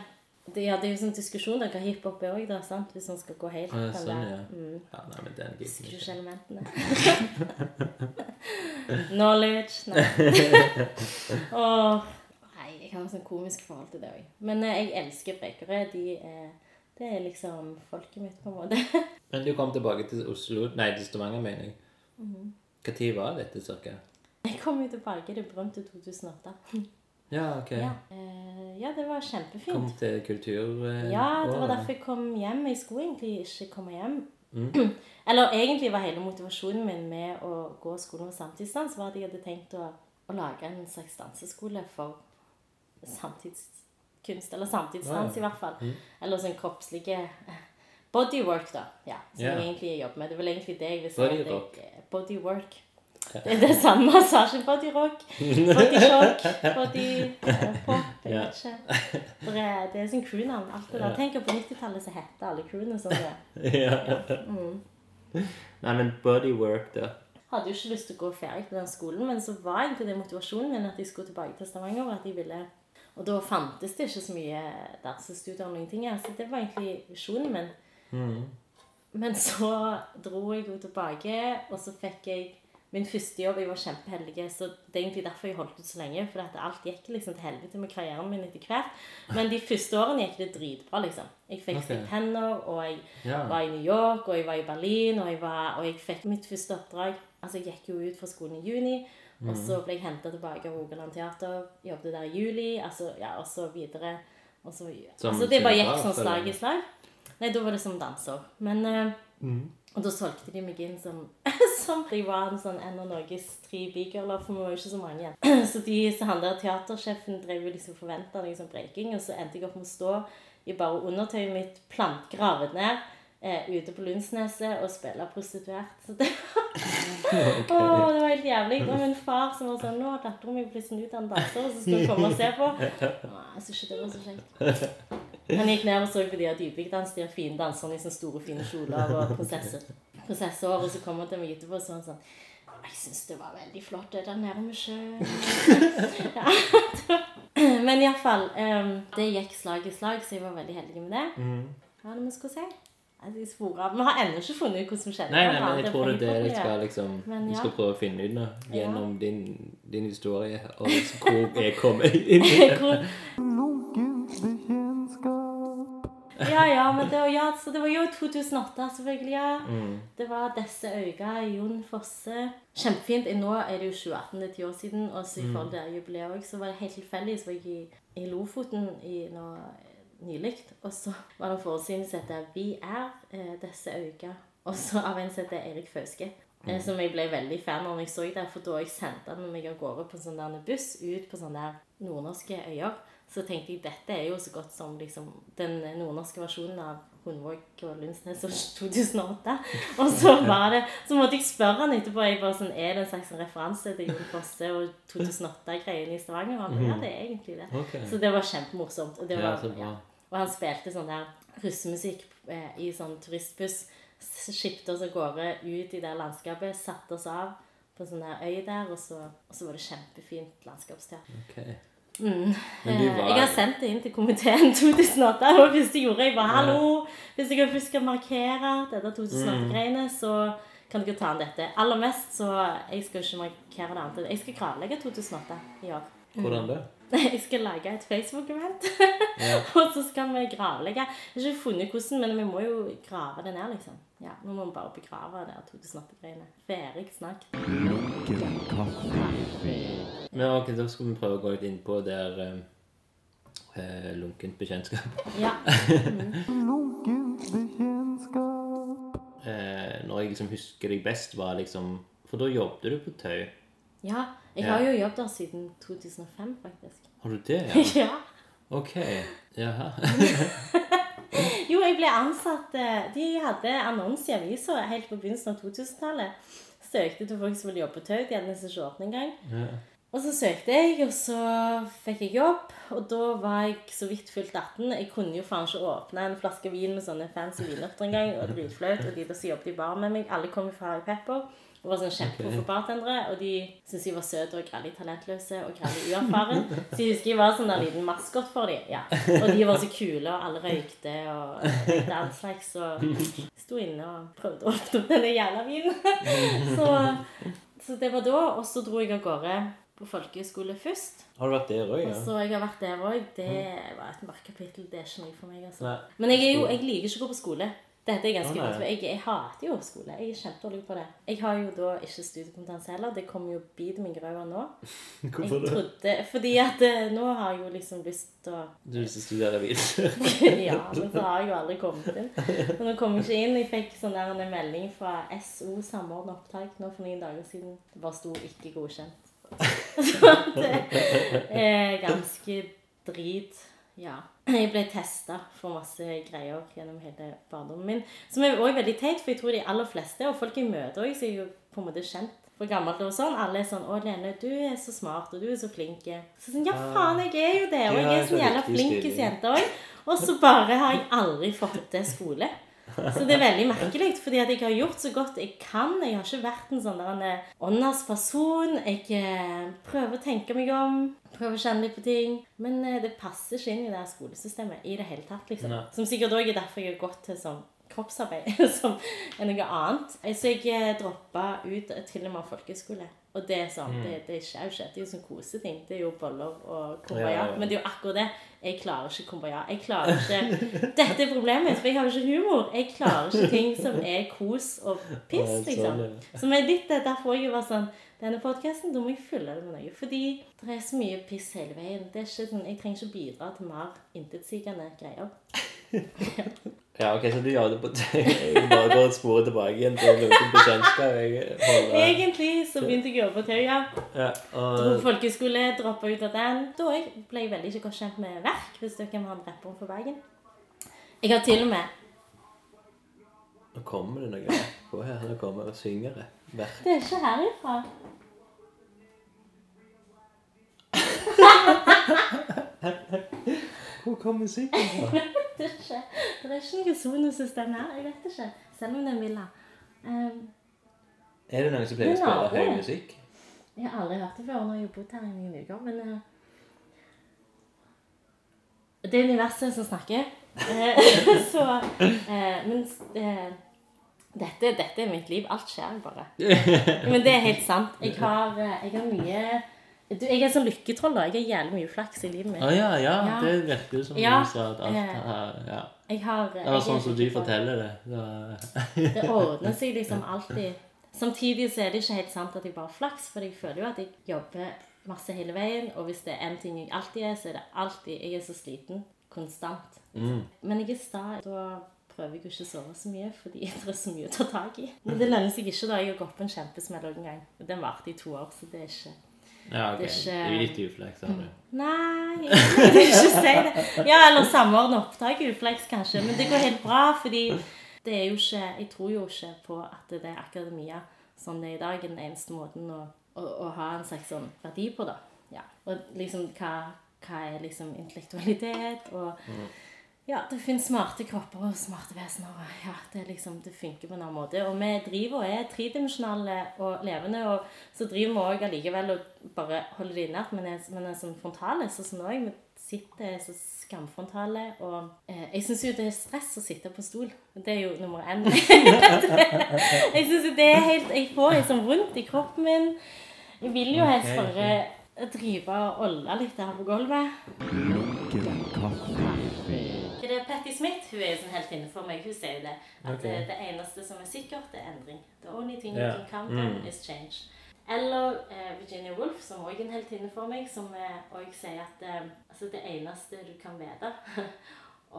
det, ja, det er jo sånn diskusjon om hva hiphop er òg, da. sant? Hvis man skal gå helt Ja, den sånn, ja. mm, Ja, nei, men den gidder ikke. Knowledge Nei. oh, nei, jeg har et sånn komisk forhold til det òg. Men eh, jeg elsker breakere. De er Det er liksom folket mitt, på en måte. Men du kom tilbake til Oslo Nei, til Stavanger, mener jeg. Mhm. Hva tid var dette, cirka? Jeg kom jo tilbake i det berømte 2008. Ja, ok. Ja, eh, ja det var kjempefint. Kom til kultur... eh, Ja, det var året. derfor jeg kom hjem. Jeg skulle egentlig ikke komme hjem. Mm. Eller egentlig var hele motivasjonen min med å gå skolen med samtidsdans var at jeg hadde tenkt å, å lage en slags danseskole for samtidskunst. Eller samtidsdans, Ja, i hvert fall. Eller sånn kroppslige Bodywork, da. Ja, som Ja. jeg egentlig jobber med. Det er vel egentlig det jeg vil si. At jeg- Bodywork. Det er det samme massasjen. Bodyrock, rock, body eh, pop. Jeg Ja. vet ikke. Det er, det er sånn crewnavn. Alt det der. Tenk på 90-tallet så hette alle crewene sånn. det. ja. Mm. Nei, men bodywork, da. hadde jo ikke lyst til å gå ferdig på den skolen, men så var egentlig det motivasjonen min at jeg skulle tilbake til Stavanger. at jeg ville... Og da fantes det ikke så mye dansestudier og noen ting. Så det var egentlig visjonen min. Mm. Men så dro jeg jo tilbake, og så fikk jeg min første jobb. Jeg var kjempeheldig, så det er egentlig derfor jeg holdt ut så lenge. For alt gikk liksom til helvete med karrieren min etter hvert. Men de første årene gikk det dritbra, liksom. Jeg fikk okay. stipender, og jeg Ja. var i New York, og jeg var i Berlin, og jeg, var, og jeg fikk mitt første oppdrag. Altså, jeg gikk jo ut fra skolen i juni, og så ble jeg henta tilbake av Rogaland Teater. Jobbet der i juli, altså, ja, og så videre. Og så, Som altså, det bare gikk sånn slag i slag. Nei, da var det som danser. Men uh, Mm. Og da solgte de meg inn som, som var en sånn en av Norges tre bigirler, for vi var jo ikke så mange igjen. Så de, så han der teatersjefen drev jo liksom forventa noe sånn breaking, og så endte jeg opp med å stå i bare undertøyet mitt plantgravet ned eh, ute på Lundsneset og spille prostituert. Så det Åh, det var helt jævlig. Det var min far som var sånn Nå har datteren min blitt sånn utdannet danser, og så skal hun komme og se på. Nei, Jeg syns ikke det var så kjekt. Han gikk ned og så på de av Dybvik-dans, de har fine danserne i sånne store, fine kjoler og prosesser prinsesseår, og så kom han til meg etterpå og så han sånn Jeg syns det var veldig flott, det der nede med sjøen. ja, Men iallfall um, Det gikk slag i slag, så jeg var veldig heldig med det. Mm. Hva er det vi skal si? Vi har ennå ikke funnet ut hva som skjedde. Nei, nei, men jeg tror det er det jeg skal liksom Men Vi ja. skal prøve å finne ut nå gjennom din, din historie og hvor jeg kommer inn i det. Ja, ja, men det var, ja, så det var jo 2008, selvfølgelig. ja. Mm. Det var disse øyne, Jon Fosse. Kjempefint. Nå er det jo 2018, det er ti år siden. Og så i forhold til jubileet også, så var det helt tilfeldig. Så var jeg i, i Lofoten i nå nylig, og så var det en forestilling som heter 'Vi er eh, disse. Og så av en som heter Erik Fauske. Mm. som jeg ble veldig fan av når jeg så det, for da jeg sendte han meg av gårde på en sånn der buss ut på sånne der nordnorske øyer. Så tenkte jeg dette er jo så godt som liksom, den nordnorske versjonen av Hundvåg og Lundsnes og 2008. Og så var det, så måtte jeg spørre han etterpå jeg bare sånn, er det en slags referanse til Jon Fosse og 2008-greiene i Stavanger. Og han bare, ja, det er egentlig det. Okay. Så det var kjempemorsomt. Og, det Ja, var, bra. og han spilte sånn der russemusikk eh, i sånn turistbuss. Skipte oss av gårde ut i det landskapet, satte oss av på en sånn der øy der, og så, og så var det kjempefint landskapsteater. Ok. Mm. Eh, var Jeg har sendt det inn til komiteen 2008. Og hvis det jeg gjorde. Jeg bare, hallo, Hvis jeg først skal markere dette 2008-greiene, så kan dere ta inn dette. Aller mest så Jeg skal ikke markere det annet. Jeg skal gravlegge 2008 i år. Hvordan det? Jeg skal lage et Facebook-event, og så skal vi gravlegge. Jeg har ikke funnet hvordan, men vi må jo grave det ned, liksom. Ja, nå må bare begrave det 2008-greiene. Ferdig snakket. Lunken kaffe. Men ok, da skal vi prøve å gå litt inn på der eh, eh, lunkent bekjentskap. Ja. Lunkent bekjentskap. Eh, når jeg liksom husker deg best, var liksom For da jobbet du på Tau. ja. Jeg Ja. har jo jobbet der siden 2005, faktisk. Har du det? Ja? Ja. Ok. Jaha. Jeg ble ansatt eh, De hadde annonse i avisa helt på begynnelsen av 2000-tallet. Søkte til folk som ville jobbe på Tau. De hadde nesten ikke åpnet engang. Ja. Og så søkte jeg, og så fikk jeg jobb. Og da var jeg så vidt fylt 18. Jeg kunne jo faen ikke åpne en flaske vin med sånne fancy vinørter engang. Og det ble flaut. Og de som jobbet i bar med meg, alle kom fra Pepper. Og var sånn kjempeproffe bartendere. Og de syntes jeg var søt og grellig talentløse og grellig uerfaren. Så jeg husker jeg var sånn en liten maskot for dem. Ja. Og de var så kule, og alle røykte og røykte all slags. Og sto inne og prøvde å åpne opp denne jævla vinen. Så, så det var da. Og så dro jeg av gårde på folkehøyskole først. Har du vært der òg, Og ja? så jeg har vært der òg. Det var et mørkt kapittel. Det er ikke noe for meg. altså. Nei. Men jeg, jo, jeg liker ikke å gå på skole. Dette er ganske godt, for jeg, jeg hater jo skole. Jeg er kjempedårlig på det. Jeg har jo da ikke studiekompetanse heller. Det kommer jo bit meg i ræva nå. Jeg Hvorfor det? trodde, fordi at eh, nå har jeg jo liksom lyst til å Du vil studere videre? Ja, men så har jeg jo aldri kommet inn. Men nå kom jeg ikke inn. Jeg fikk sånn der en melding fra SO Samordna opptak nå for noen dager siden. Det bare sto 'ikke godkjent'. Så det er ganske drit. Ja. Jeg ble testa for masse greier gjennom hele barndommen min. Som er også veldig teit, for jeg tror de aller fleste, og folk jeg møter òg, er jeg jo på en måte kjent fra gammelt og sånn. Alle er sånn 'Å, Lene, du er så smart, og du er så flink'. Så sånn, ja, faen, jeg er jo det. Og jeg er sånn så jævla viktig jente òg. Og så bare har jeg aldri fått til skole. Så det er veldig merkelig, fordi at jeg har gjort så godt jeg kan. Jeg har ikke vært en sånn der eh, åndas person. Jeg eh, prøver å tenke meg om, prøver å kjenne litt på ting. Men eh, det passer ikke inn i det her skolesystemet i det hele tatt. liksom. Nei. Som sikkert òg er derfor jeg har gått til sånn kroppsarbeid som er noe annet. Så jeg eh, droppa ut til og med folkeskole. Og det er sånn, det, det skjer jo ikke. Det er jo sånn koseting. Det er jo boller og kumbaya. Ja, ja, ja. Men det er jo akkurat det. Jeg klarer ikke kumbaya. Jeg klarer ikke Dette er problemet mitt, for jeg har ikke humor. Jeg klarer ikke ting som er kos og piss, sånn, liksom. ja. Som er litt derfor jeg var sånn Denne podkasten, da må jeg fylle det med noe. Fordi det er så mye piss hele veien. Det er ikke sånn, Jeg trenger ikke bidra til mer intetsigende greier. Ja, ok, så du gjør det på Jeg bare går et spor tilbake igjen til noen bekjentskap. Egentlig så begynte jeg å jobbe på Tauja. ja, og folkeskole, droppa ut av den. Da ble jeg veldig godt kjent med verk, hvis dere har ha en rapper fra Bergen. Jeg har til og med Nå kommer det noe på her. Nå kommer det syngere. Verk. Det er ikke herifra. Hvor kom musikken fra? Det er ikke, noe sonosystem her. Jeg vet ikke. Selv om det er Villa. Um, Er det noen som pleier å er spille høy musikk? jeg har aldri hørt det før jeg har bodd her i noen uker, men uh, Det er universet som snakker. Eh, så uh, Men uh, dette, dette er mitt liv. Alt skjer bare. Men det er helt sant. Jeg har, jeg har mye du, Jeg er sånn lykketroll. da. Jeg har jævlig mye flaks i livet mitt. Ah, ja, ja. Ja. Det virker som Ja, du sa at alt har Ja. Jeg har, Det var sånn er som du forteller det. Det ordner seg liksom alltid. Samtidig så er det ikke helt sant at jeg bare har flaks, for jeg føler jo at jeg jobber masse hele veien, og hvis det er en ting jeg alltid er, så er det alltid Jeg er så sliten konstant. mm. Men jeg er sta. Da prøver jeg jo ikke å sove så mye, fordi det er så mye å ta tak i. Men det lønner seg ikke da jeg har gått på en kjempesmell en gang. Og Den varte i to år, så det er ikke Ja, ok. Det er ikke- Det er litt ufleks, har du. Nei, jeg vil ikke si det. Ja, eller samordne opptak i ufleks, kanskje. Men det går helt bra, fordi det er jo ikke Jeg tror jo ikke på at det er akademia som det er i dag, er den eneste måten å, å, å ha en slags sånn verdi på, da. Ja. Og liksom hva, hva er liksom intellektualitet, og ja, det finnes smarte kropper og smarte vesener. og Ja, det, er liksom, det funker på en annen måte. Og vi driver og er tredimensjonale og levende, og så driver vi òg allikevel og bare holder det inne at vi er, men er sånn frontale. Så sånn vi sitter så skamfrontale, og eh, jeg syns jo det er stress å sitte på stol. Det er jo nummer én. jeg syns det er helt Jeg får liksom vondt i kroppen min. Jeg vil jo helst bare drive og olle litt her på gulvet. Det er Patti Smith hun er jo sånn helt inne for meg. Hun sier jo det. At okay. det, det eneste som er sikkert, er endring. The only thing you can count on Mm. is change. Eller eh, Virginia Woolf, som òg er en heltinne for meg, som òg sier at eh, altså det eneste du kan vite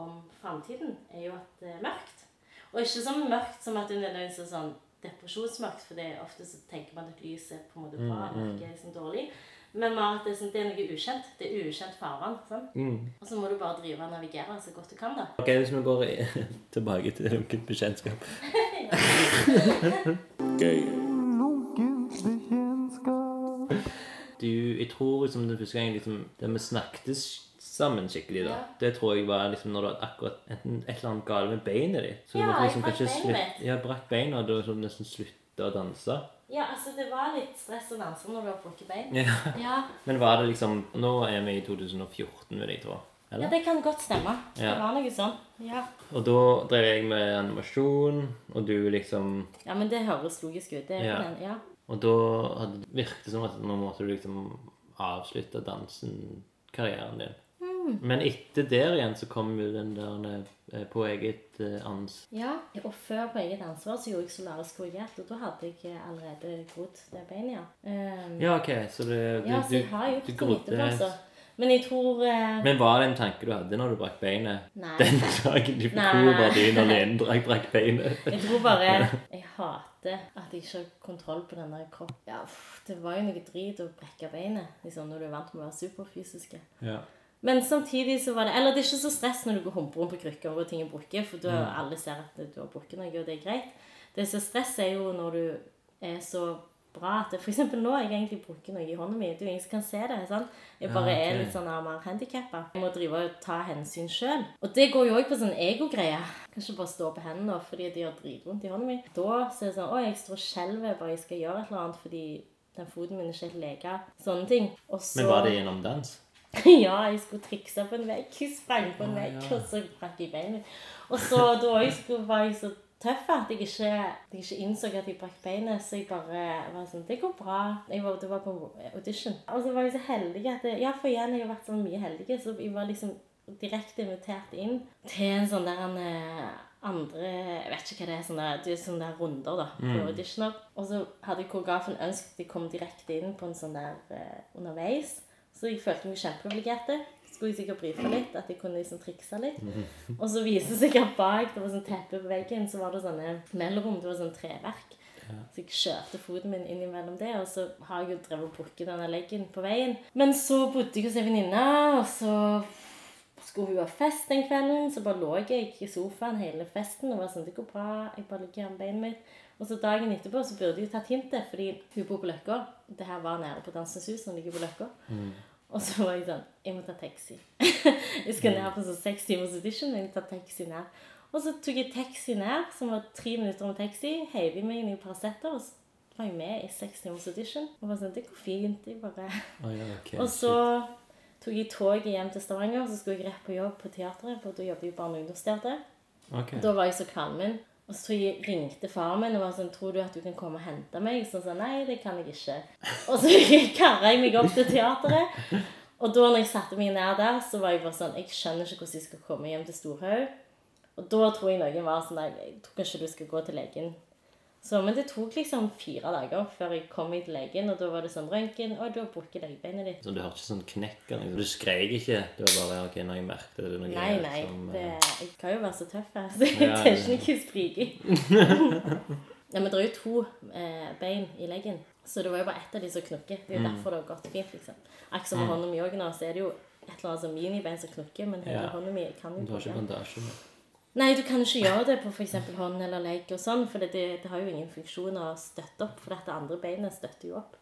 om framtiden, er jo at det er mørkt. Og ikke så mørkt som at det nødvendigvis er sånn depresjonsmørkt, for det er ofte så tenker man at lys er på en måte bra, Mm, mm. er liksom dårlig. Men mer at det er, sånn, det er noe ukjent. Det er ukjent farvann. Sånn. Mm. Og så må du bare drive og navigere så godt du kan, da. Ok, Hvis vi går tilbake til lunkent bekjentskap Gøy. Du, Jeg tror liksom den første gangen liksom, det vi snakket sammen skikkelig, da Ja. Det tror jeg var liksom når du hadde akkurat enten et eller annet galt med beinet ditt. Så du Ja, måtte liksom kanskje beinet slutt- Ja, brakk beina, og du nesten slutta å danse. Ja, altså det var litt stress å danse når du har brukket bein. Ja. Ja. Men var det liksom Nå er vi i 2014, vil jeg tro. ja, det kan godt stemme. Ja. Det var noe sånn. Ja. Og da drev jeg med animasjon, og du liksom ja, men det høres logisk ut. Det er Ja. den, ja. Og da hadde det virket som at nå måtte du liksom avslutte dansen, karrieren din. Mm. Men etter der igjen så kom jo den der eh, på eget eh, ans... Ja, og før på eget ansvar så gjorde jeg solarisk korrigert, og da hadde jeg allerede grodd det beinet, ja. Um, Ja, ok, så det, du, ja, så jeg har gjort du det grodde- etterpå, altså. Men jeg tror uh, Men var det en tanke du hadde når du brakk beinet? Nei. Den dagen du hvor var du når drakk brakk beinet? Jeg tror bare Jeg hater at jeg ikke har kontroll på den der kroppen. Ja, det var jo noe drit å brekke beinet liksom, når du er vant med å være superfysiske. Ja. Men samtidig så var det Eller det er ikke så stress når du går rundt på krykker og ting er brukket, for da alle ser at du har brukket noe, og det er greit. Det som er stress, er jo når du er så bra at eksempel nå jeg egentlig bruker noe i hånda mi. Det er jo ingen som kan se det. sant? Jeg bare Ja, okay. er litt sånn mer handikappa. Jeg må drive og ta hensyn sjøl. Og det går jo òg på sånn egogreie. Kan ikke bare stå på hendene fordi de har dritvondt i hånda mi. Da så er det sånn Å, jeg står og skjelver bare jeg skal gjøre et eller annet fordi den foten min er ikke helt leka. Sånne ting. Så Men var det gjennom dans? ja, jeg skulle trikse på en vegg. Jeg sprang på en vegg, oh, ja. og så brakk jeg beinet. Og så da jeg skulle, var jeg så tøff at jeg ikke, jeg ikke innså at jeg brakk beinet. Så jeg bare var sånn Det går bra. Jeg var, det var på audition. Og så var jeg så heldig at jeg, Ja, for igjen, jeg har vært så mye heldig, så jeg var liksom direkte invitert inn til en sånn der en eh, andre Jeg vet ikke hva det er. sånne, det er sånne der runder da, på auditioner. Og så hadde koreografen ønsket at jeg kom direkte inn på en sånn der eh, underveis. Så jeg følte meg kjempeprivilegerte. Skulle jeg sikkert brife litt, at jeg kunne liksom trikse litt. Og så viste det seg at bak det var sånn teppe på veggen, så var det sånne mellomrom. Det var sånn treverk. Så jeg kjørte foten min innimellom det, og så har jeg jo drevet og brukket denne leggen på veien. Men så bodde jeg hos ei venninne, og så skulle hun ha fest den kvelden, så bare lå jeg i sofaen hele festen og var sånn Det går bra, jeg bare ligger med beinet mitt. Og så dagen etterpå så burde jeg jo tatt hintet, fordi hun bor på Løkka. Det her var nede på Dansens Hus, som ligger på Løkka. Og så var jeg sånn Jeg må ta taxi. jeg skal ned på sånn seks timers audition, jeg tar taxi ned. Og så tok jeg taxi ned, som var tre minutter med taxi, heiv i meg inn i Paracet, og så var jeg med i seks timers audition. Og bare sånn Det går fint. Jeg bare Oh, ja, okay, og så tok jeg toget hjem til Stavanger, og så skulle jeg rett på jobb på teatret, for da jobber jeg barne- og ungdomsteatret. Okay. Da var jeg så kvalmen. Og så ringte faren min og var sånn 'Tror du at du kan komme og hente meg?' Så han sa nei, det kan jeg ikke. Og så karra jeg meg opp til teateret. Og da når jeg satte meg ned der, så var jeg bare sånn Jeg skjønner ikke hvordan jeg skal komme hjem til Storhaug. Og da tror jeg noen var sånn Nei, jeg tror kanskje du skal gå til legen. Så, men det tok liksom fire dager før jeg kom meg til legen, og da var det sånn røntgen Og du har brukket legebeinet ditt. Så du hørte ikke sånn knekk eller? Du skrek ikke? Det var bare ok, når jeg merket det noe Nei, nei. som, Det, eh, jeg kan jo være så tøff her, så jeg Ja, tar ikke skriking. ja, men det er jo to eh, bein i leggen, så det var jo bare ett av de som knukker. Det er Mm. jo derfor det har gått fint, liksom. Akkurat som med hånda mi òg nå, så er det jo et eller annet som minibein som knukker, men hele Ja. hånda mi kan jo Du har ikke det. bandasje? Nei, du kan ikke gjøre det på f.eks. hånd eller legg og sånn, for det, det, har jo ingen funksjon å støtte opp, for dette andre beinet støtter jo opp.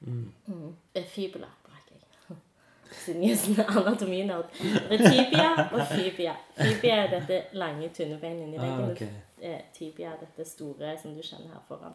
Mm. Mm. Fibula brakk jeg. Siden jeg er sånn anatominerd. Det er tibia og fibia. Fibia er dette lange, tynne beinet inni leggen. Ah, okay. Eh, Tibia dette store som du kjenner her foran.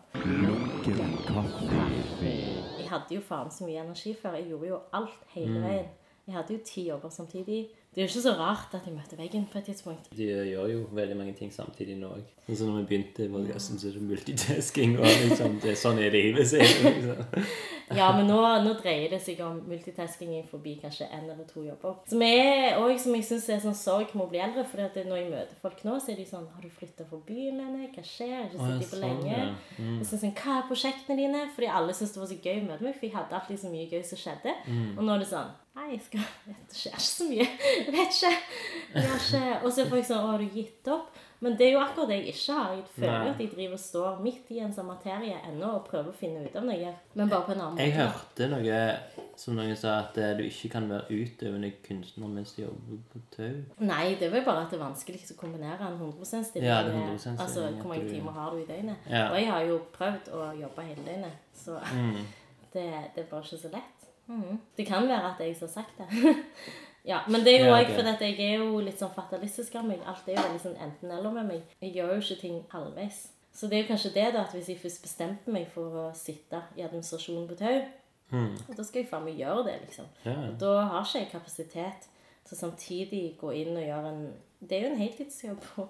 Jeg hadde jo faen så mye energi før. Jeg gjorde jo alt hele Mm. veien. Jeg hadde jo ti jobber samtidig. Det er jo ikke så rart at jeg møter veggen på et tidspunkt. De gjør jo veldig mange ting samtidig nå òg. Sånn når vi begynte podkasten, så er det multitasking. og liksom, det, Sånn er det i livet. sier Liksom. Ja, men nå, nå dreier det seg om multitasking forbi kanskje én eller to jobber. Som er òg som jeg syns er sånn sorg med å bli eldre. For når jeg møter folk nå, så er de sånn Har du flytta fra byen, Lene? Hva skjer? Har ikke sittet på sånn, lenge? ja. Og så sånn, Hva er prosjektene dine? Fordi alle syntes det var så gøy å møte meg. For jeg hadde alltid så mye gøy som skjedde. Mm. Og nå er det sånn Nei, jeg skal, det skjer ikke så mye. Jeg vet ikke. Jeg har ikke. Og så får folk sånn Å, har du gitt opp? Men det er jo akkurat det jeg ikke har. Jeg føler Nei. at jeg driver og står midt i en sånn materie ennå og prøver å finne ut av noe. Men bare på en annen måte. Jeg hørte noe som noen sa, at eh, du ikke kan være utøvende kunstner mens du jobber på tau. Nei, det er vel bare at det er vanskelig å kombinere en 100 stilling Ja, med Altså, hvor mange timer har du i døgnet? Ja. Og jeg har jo prøvd å jobbe hele døgnet, så Mm. det, det er bare ikke så lett. Mhm. Det kan være at jeg som har sagt det. ja, men det er jo Ja, okay. fordi at jeg er jo litt sånn fatalistisk av meg. Alt er jo veldig sånn enten-eller med meg. Jeg gjør jo ikke ting halvveis. Så det er jo kanskje det, da, at hvis jeg først bestemte meg for å sitte i administrasjonen på Tau, Mm. da skal jeg faen meg gjøre det, liksom. Ja. Da har ikke jeg kapasitet til samtidig gå inn og gjøre en Det er jo en heltidsjobb å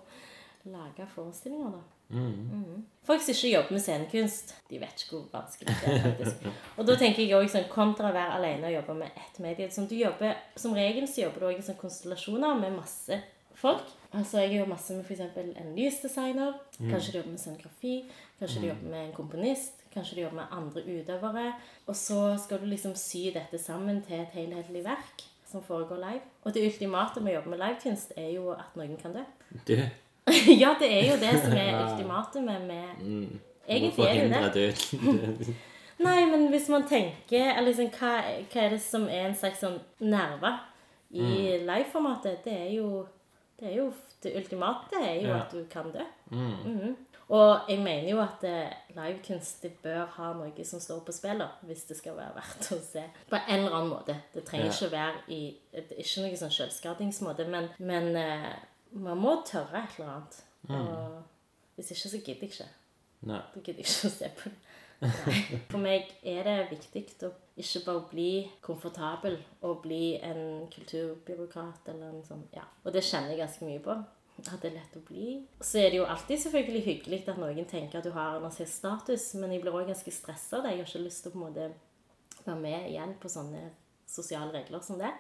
lage forestillinger, da. Mm. Folk som ikke jobber med scenekunst, de vet ikke hvor vanskelig det er. faktisk. Og da tenker jeg også sånn, kontra å være alene og jobbe med ett medie sånn, du jobber, Som regel så jobber du også i sånn konstellasjoner med masse folk. Altså, Jeg jobber masse med f.eks. en lysdesigner. Kanskje du jobber med scenografi. Kanskje du jobber med en komponist. Kanskje du jobber med andre utøvere. Og så skal du liksom sy dette sammen til et helhetlig verk som foregår live. Og det ultimate med å jobbe med livekunst er jo at noen kan dø. Du, ja, det er jo det som er ultimatumet med må Egentlig er det jo det. Nei, men hvis man tenker liksom, hva, hva er det som er en slags sånn nerve i liveformatet? Det er jo det, er jo, det ultimate er jo Ja. at du kan dø. Mm. Mhm. Og jeg mener jo at eh, livekunst det bør ha noe som står på spill, hvis det skal være verdt å se. På en eller annen måte. Det trenger Ja. ikke være i det er Ikke noe sånn selvskadingsmåte, men, men eh, man må tørre et eller annet. Og hvis ikke, så gidder jeg ikke. Nei. Da gidder jeg ikke å se på det. Nei. For meg er det viktig å ikke bare bli komfortabel og bli en kulturbyråkrat eller en sånn Ja. Og det kjenner jeg ganske mye på. At det er lett å bli. Så er det jo alltid selvfølgelig hyggelig at noen tenker at du har en status, men jeg blir òg ganske stressa av det. Jeg har ikke lyst til å på en måte være med igjen på sånne sosiale regler som det.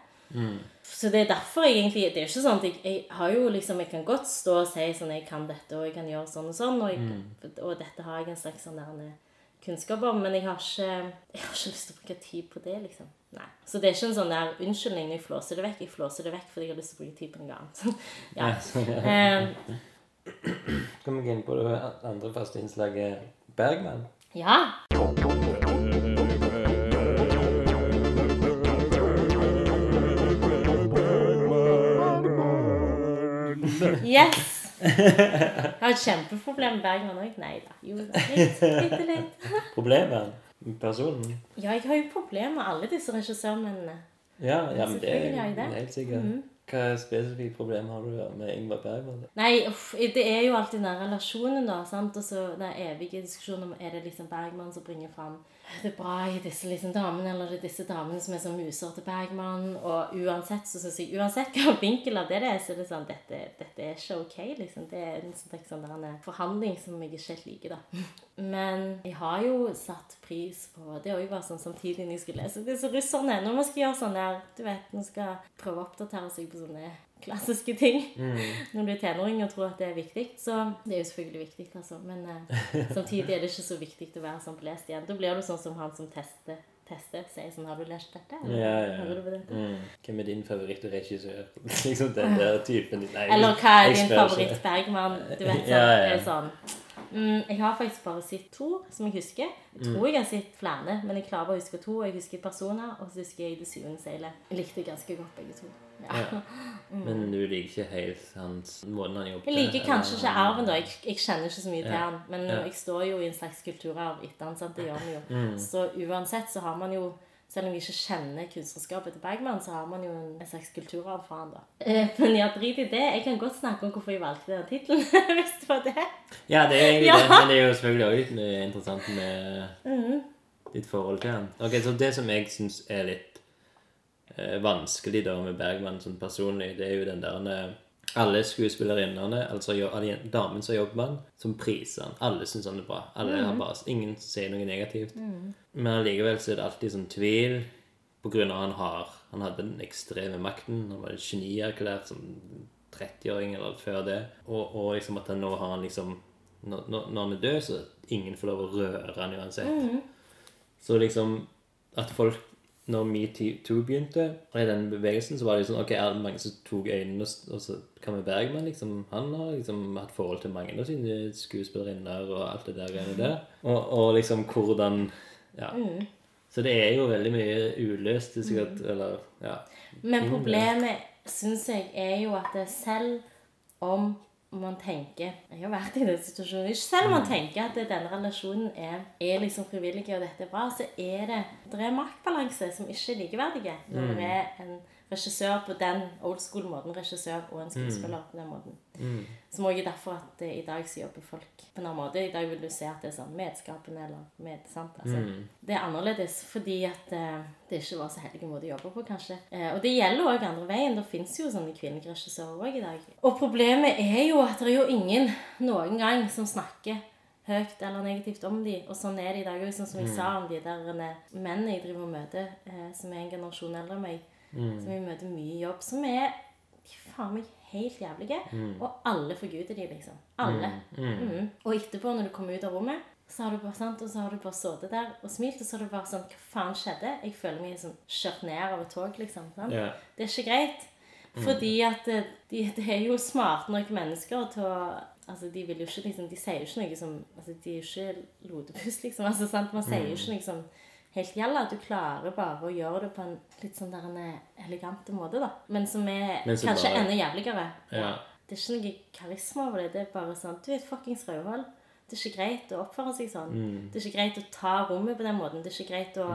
Så det er derfor jeg egentlig Det er ikke sånn at jeg, jeg har jo liksom Jeg kan godt stå og si sånn Jeg kan dette, og jeg kan gjøre sånn og sånn, og, jeg, og dette har jeg en slags sånn der kunnskap om, men jeg har ikke Jeg har ikke lyst til å bruke tid på det, liksom. Nei. Så det er ikke en sånn der unnskyldning når jeg flåser det vekk. Jeg flåser det vekk fordi jeg har lyst til å bruke tid på noe annet. ja. Eh, Skal vi gå inn på det andre faste innslaget Bergman? ja. Yes! Jeg har et kjempeproblem med Bergman òg. Nei da. Jo da. Litt. Bitte litt. Problemet? Personen? Ja, jeg har jo problemer med alle disse regissørmennene. Ja, ja men det er helt sikkert. Mm sikkert. Hva spesifikt problem har du med Ingvar Bergman? Nei, uff, det er jo alltid den relasjonen, da. sant? Og så den evige diskusjonen om er det liksom Bergman som bringer fram det bra i disse liksom damene, eller det er disse damene som er som muser til Bergman. Og uansett så synes jeg, uansett hva vinkel av det det er, så er det sånn dette, dette er ikke ok. liksom. Det er en sånn, sånn forhandling som jeg ikke helt liker, da. Men jeg har jo satt pris på Det òg bare sånn samtidig når jeg skulle lese disse russerne. Når man skal gjøre sånn der Du vet, man skal prøve å oppdatere seg på sånne klassiske ting når du er tenåring og tror at det er viktig. Så det er jo selvfølgelig viktig, altså. Men eh, samtidig er det ikke så viktig å være sånn belest igjen. Da blir du sånn som han som tester, tester sier sånn Har du lest dette? eller? Ja, ja. Hører du på dette? Mm. Hvem er din favorittregissør? liksom den der typen. Nei, Eller hva er din favoritt Bergman? Du vet sånn. Ja, ja. Det er sånn mm, Jeg har faktisk bare sett to som jeg husker. Jeg tror jeg har sett flere, men jeg klarer bare å huske to. Jeg husker personer, og så husker jeg Det syvende seilet. Jeg likte ganske godt begge to. Ja. Ja. Men du liker ikke helt hans måten han jobber Jeg liker kanskje ikke arven, da. Jeg, jeg kjenner ikke så mye til han. Men jeg står jo i en slags kulturarv etter han, sant? Det gjør vi jo. Mm. Så uansett så har man jo selv om vi ikke kjenner kunstnerskapet til Bergman, så har man jo en, slags kulturarv for han da. Eh, men ja, drit i det. Jeg kan godt snakke om hvorfor jeg valgte den tittelen, hvis det var det. Ja, det er egentlig Ja. det. Men det er jo selvfølgelig også litt interessant med mm. ditt forhold til han. Ok, Så det som jeg syns er litt eh, vanskelig da med Bergman sånn personlig, det er jo den der eh, alle skuespillerinnene, altså damene som jobber med han, som priser han. Alle syns han er bra. Alle har bare, Ingen sier noe negativt. Men allikevel så er det alltid sånn tvil på grunn av han har Han hadde den ekstreme makten. Han var genierklært som 30-åring eller før det. Og, og liksom at han nå har han liksom når, når han er død, så ingen får lov å røre han uansett. Så liksom at folk når metoo begynte, og i den bevegelsen, så var det jo sånn Ok, er det mange som tok øynene, og og så Hva med Bergman? liksom, Han har liksom hatt forhold til mange av sine skuespillerinner og alt det der greiene der. Og, og liksom hvordan Ja. Så det er jo veldig mye uløst. sikkert. Mm. eller ja. Men problemet, syns jeg, er jo at det selv om man tenker Jeg har vært i den situasjonen. Selv om man tenker at denne relasjonen er, er liksom frivillig, og dette er bra, så er det det er maktbalanse som ikke er likeverdige. Når det er en regissør på den old school-måten. Regissør og en skuespiller på den måten. Som også er derfor at eh, i dag så jobber folk på en annen måte. I dag vil du se at det er sånn medskapende eller med, sant? Altså, Det er annerledes fordi at uh, det ikke var så heldig måte å jobbe på, kanskje. Uh, og det gjelder òg andre veien. Det fins jo sånne kvinnelige regissører òg i dag. Og problemet er jo at det er jo ingen noen gang som snakker høyt eller negativt om de, og sånn er det i dag òg. Sånn som jeg sa om de der mennene jeg driver og møter, som er en generasjon eldre enn meg, som vi møter mye jobb, som er faen meg helt jævlige. Og alle forguder de, liksom. Alle. Mm. Og etterpå, når du kommer ut av rommet, så har du bare, sant, og så har du bare sittet der og smilt, og så har du bare sånn Hva faen skjedde? Jeg føler meg sånn kjørt ned av et tog, liksom. Ja. Det er ikke greit. Fordi at det, de, de er jo smarte nok mennesker til å Altså, de vil jo ikke liksom De sier jo ikke noe som Altså, de er jo ikke lodepus, liksom. Altså, sant? Man sier jo ikke noe som helt gjelder. Du klarer bare å gjøre det på en litt sånn der en eh, elegant måte, da. Men som er Men kanskje bare- enda jævligere. Ja. Det er ikke noe karisma over det. Det er bare sånn Du er et fuckings rødhål. Det er ikke greit å oppføre seg sånn. Det er ikke greit å ta rommet på den måten. Det er ikke greit å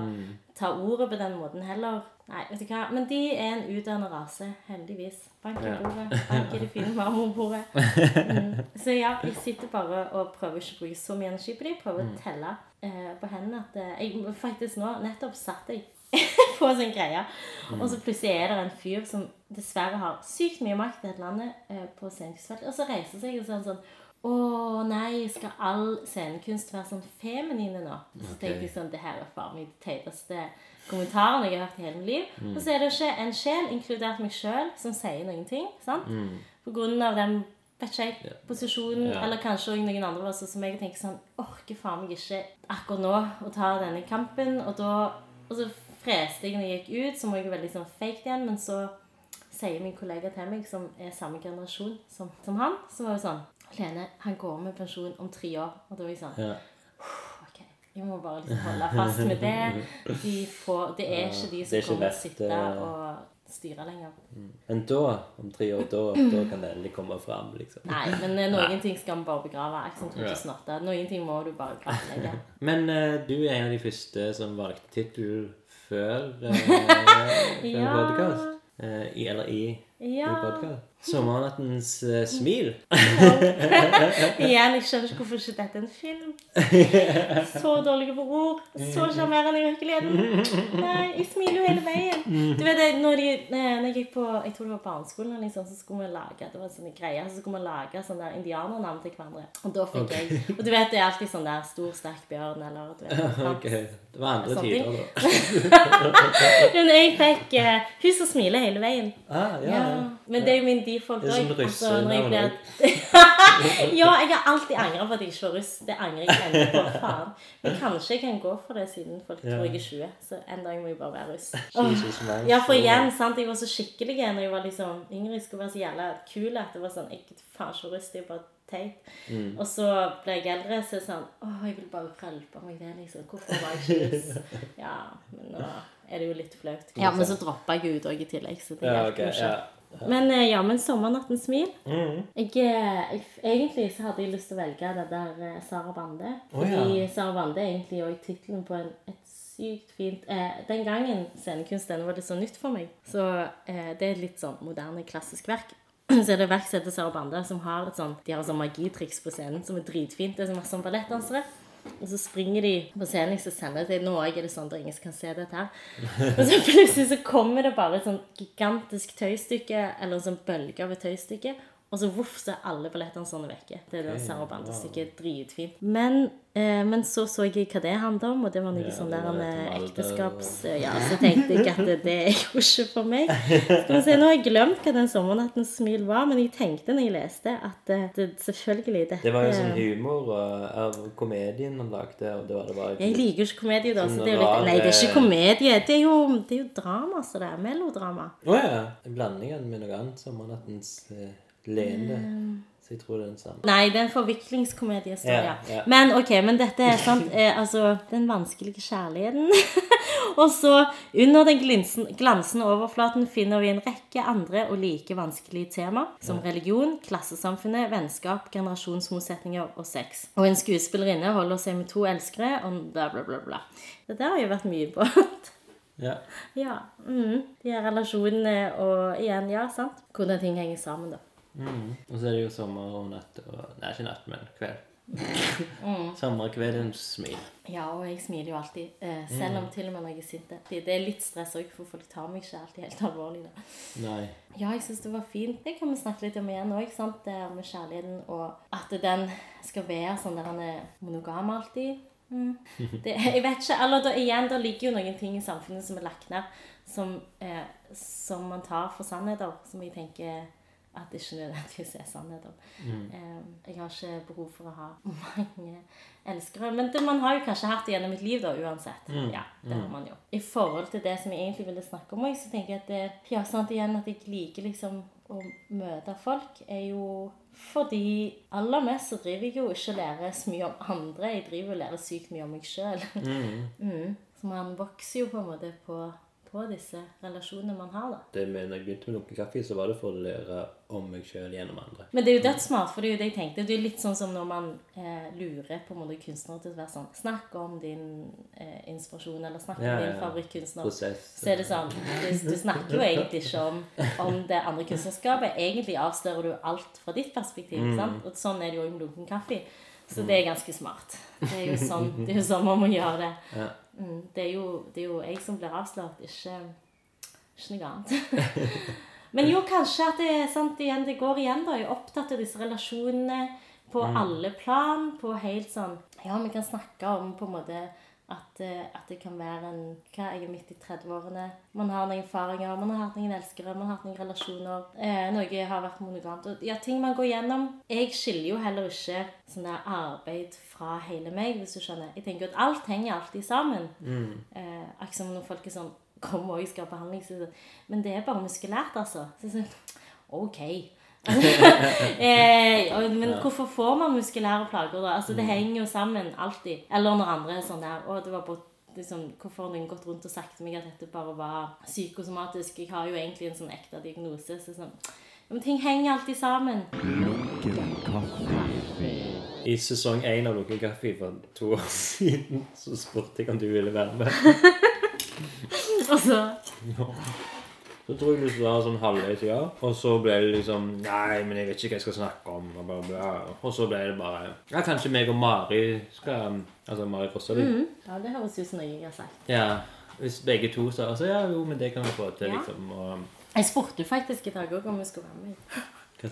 ta ordet på den måten heller. Nei, vet du hva. Men de er en utdannende rase, heldigvis. Bank i bordet. Bank i det fine marmorbordet. Mm. Så ja, jeg sitter bare og prøver ikke å bruke så mye energi på dem. Prøver å telle eh, på hendene at eh, jeg, Faktisk nå, nettopp satt jeg på sin sånn greie. Og så plutselig er det en fyr som dessverre har sykt mye makt i dette landet eh, på scenekunstfeltet. Og så reiser seg og så er sånn Å nei, skal all scenekunst være sånn feminine nå? Så tenker jeg sånn Det her er faen meg de teiteste kommentarene jeg har hørt i hele mitt liv. Og så er det ikke en sjel, inkludert meg sjøl, som sier noen ting. sant? På grunn av den vet ikke jeg, posisjonen, Ja. eller kanskje også noen andre også, som jeg tenker sånn Orker faen meg ikke akkurat nå å ta denne kampen. Og da Og så freste jeg når jeg gikk ut, så må jeg veldig sånn fake igjen, men så sier min kollega til meg, som er samme generasjon som, som han, så var jo sånn Lene, han går med pensjon om tre år. Og da var jeg sånn Ja. Ok, jeg må bare liksom holde fast med det. De får, det er ikke de som ikke kommer til å sitte eh, og styre lenger. Men da, om tre år, da, da kan det endelig komme fram, liksom. Nei, men noen noen ting skal vi bare begrave. Jeg som Ja. ja. det. Noen ting må du bare kartlegge. Men uh, du er en av de første som valgte tittel før, uh, før Ja. podcast. Uh, i, eller i, i Ja. Sommernattens uh, smil. Igjen, jeg skjønner ikke hvorfor ikke dette er en film. Så dårlige på ord. Så sjarmerende i virkeligheten. Nei, jeg smiler jo hele veien. Du vet det, når, de, eh, når jeg gikk på Jeg tror det var barneskolen, liksom, så skulle vi lage det var en sånn greie, så skulle vi lage sånne der indianernavn til hverandre. Og da fikk jeg Og du vet, det er alltid sånn der stor, sterk bjørn, eller du vet, okay. Det var andre tider, da. Men jeg fikk uh, Hun som smiler hele veien. Ah, ja, Ja, ja. men det er jo min default Det er som. Altså, russenavn blir... ja, jeg har alltid angra på at jeg ikke var russ. Det angrer jeg ennå på. Faen. Men kanskje jeg kan gå for det, siden folk Ja. tror jeg er 20. Så en dag må jeg bare være russ. Ja, for igjen, sant, jeg var så skikkelig når jeg var liksom yngre. Jeg skulle være så jævla kul at det var sånn Jeg er faen ikke russ, det er bare teit. Mm. Og så ble jeg eldre, så er det sånn Å, jeg vil bare rølpe meg det, liksom. Hvorfor var jeg ikke russ? Ja, men nå er det jo litt flaut. Ja, men så droppa jeg ut òg i tillegg, så det hjelper ja, jo ikke. ja. Men eh, ja, men 'Sommernattens smil' Mm. jeg, eh, jeg, Egentlig så hadde jeg lyst til å velge det der eh, Sara Bande. Fordi oh, ja. Sara Bande er egentlig òg tittelen på en, et sykt fint eh, Den gangen scenekunst var det så nytt for meg, så eh, det er et litt sånn moderne, klassisk verk. Så er det verk som heter Sara Bande, som har et sånn De har et sånn magitriks på scenen som er dritfint. Det er så masse sånn ballettdansere. Og så springer de på scenen, så sender jeg til Nå er det sånn at ingen kan se dette her. Og så plutselig så kommer det bare et sånn gigantisk tøystykke, eller en sånn bølge av et tøystykke. Og så voff, så er alle ballettdanserne vekke. Det er det sarabandestykket. Dritfint. Men, men så så jeg hva det handlet om, og det var noe Ja, sånn der en eh, ekteskaps... Ja, så tenkte jeg at det, er jo ikke for meg. Skal vi se, Nå har jeg glemt hva den 'Sommernattens smil' var, men jeg tenkte når jeg leste, at det, det selvfølgelig dette Det var jo sånn humor av komedien han lagde, og det var det bare Jeg liker jo ikke komedie, da. Så Sånn det er jo litt, nei, det er eh, ikke komedie. Det er jo, det er jo drama, så det er melodrama. Å ja. Blandingen blanding med noe annet. Sommernattens uh, lene. Så jeg tror det er den samme. Nei, det er en forviklingskomedie. Så, Ja, ja, ja. Men ok, men dette er sant. Eh, altså, den vanskelige kjærligheten. og så, under den glinsen, glansende overflaten, finner vi en rekke andre og like vanskelige tema, som religion, klassesamfunnet, vennskap, generasjonsmotsetninger og sex. Og en skuespillerinne holder seg med to elskere, og bla, bla, bla, bla. Dette har jo vært mye på. Ja. Ja. Mm. De her relasjonene og igjen, ja, sant. Hvordan ting henger sammen, da. Mm. Og så er det jo sommer og natt og Nei, ikke natt, men kveld. Sommerkveldens smil. Ja, og jeg smiler jo alltid. Eh, selv om til og med når jeg er sint. Det er litt stress òg, for folk tar meg ikke alltid helt alvorlig. da. Nei. Ja, jeg syns det var fint. Det kan vi snakke litt om igjen òg, sant. Det med kjærligheten og at den skal være sånn der den er monogam alltid. Mm. Det, jeg vet ikke. Eller da, igjen, det ligger jo noen ting i samfunnet som er lagt ned, som, eh, som man tar for sannheter, som jeg tenker at det ikke nødvendigvis er sannhet om. Mm. jeg har ikke behov for å ha mange elskere. Men det, man har jo kanskje hatt det gjennom et liv, da, uansett. Ja, det har man jo. I forhold til det som jeg egentlig ville snakke om så tenker jeg at det, ja, sant igjen at jeg liker liksom å møte folk, er jo fordi aller mest så driver jeg jo ikke og lærer så mye om andre. Jeg driver og lærer sykt mye om meg sjøl. Mm. Så man vokser jo på en måte på, på disse relasjonene man har, da. Det med, når jeg begynte med Lunken kaffe, så var det for å lære om meg sjøl gjennom andre. Men det er jo dødssmart, for det er jo det jeg tenkte. Det er litt sånn som når man eh, lurer på en måte kunstnere til å være sånn Snakk om din eh, inspirasjon, eller snakk om Ja, ja, din ja. favorittkunstner. Prosess. Så er det sånn Du, du snakker jo egentlig ikke om, om det andre kunstnerskapet. Egentlig avslører du alt fra ditt perspektiv. Mm. sant? Og sånn er det jo med lunken kaffe. Så det er ganske smart. Det er jo sånn, det er jo sånn man må gjøre det. Ja. Mm, det, er jo, det er jo jeg som blir avslørt, ikke, ikke noe annet. Men jo, kanskje at det sant igjen, det går igjen, da. Jeg er opptatt av disse relasjonene på alle plan. På helt sånn Ja, vi kan snakke om på en måte at, eh, at det kan være en Hva, jeg er midt i 30-årene. Man har noen erfaringer, man har hatt noen elskere, man har hatt noen relasjoner. Eh, noe har vært monogamt. Og ja, ting man går gjennom. Jeg skiller jo heller ikke sånn der arbeid fra hele meg, hvis du skjønner. Jeg tenker at alt henger alltid sammen. Eh, akkurat som når folk er sånn Kom og jeg skal ha behandling. Men det er bare muskulært, altså. Så, jeg sånn, ok. eh, men hvorfor får man muskulære plager da? Altså, det henger jo sammen alltid. Eller når andre er sånn der Å, det var bare liksom, Hvorfor har noen gått rundt og sagt til meg at dette bare var psykosomatisk? Jeg har jo egentlig en sånn ekte diagnose. Så sånn ja, Men ting henger alltid sammen. I sesong én av Lunken kaffe for to år siden så spurte jeg om du ville være med. Og så Så tror jeg du var sånn halvveis ja, og så ble det liksom Nei, men jeg vet ikke hva jeg skal snakke om. Og, bla, bla. og så ble det bare Ja, kanskje meg og Mari skal Altså Mari Fossavik. Ja, det høres ut som noe jeg har sagt. Ja, hvis begge to sa altså, ja, jo, men det kan vi få til, Ja. liksom. Og Jeg spurte faktisk i dag òg om vi skulle være med. Hva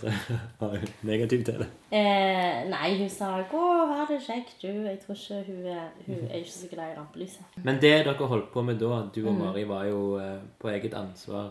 sa hun negativ til det? Eh, nei, hun sa 'gå, ha det kjekt', du. Jeg tror ikke hun er, hun er ikke så glad i rampelyset. Men det dere holdt på med da, du og Mm. Mari, var jo eh, på eget ansvar.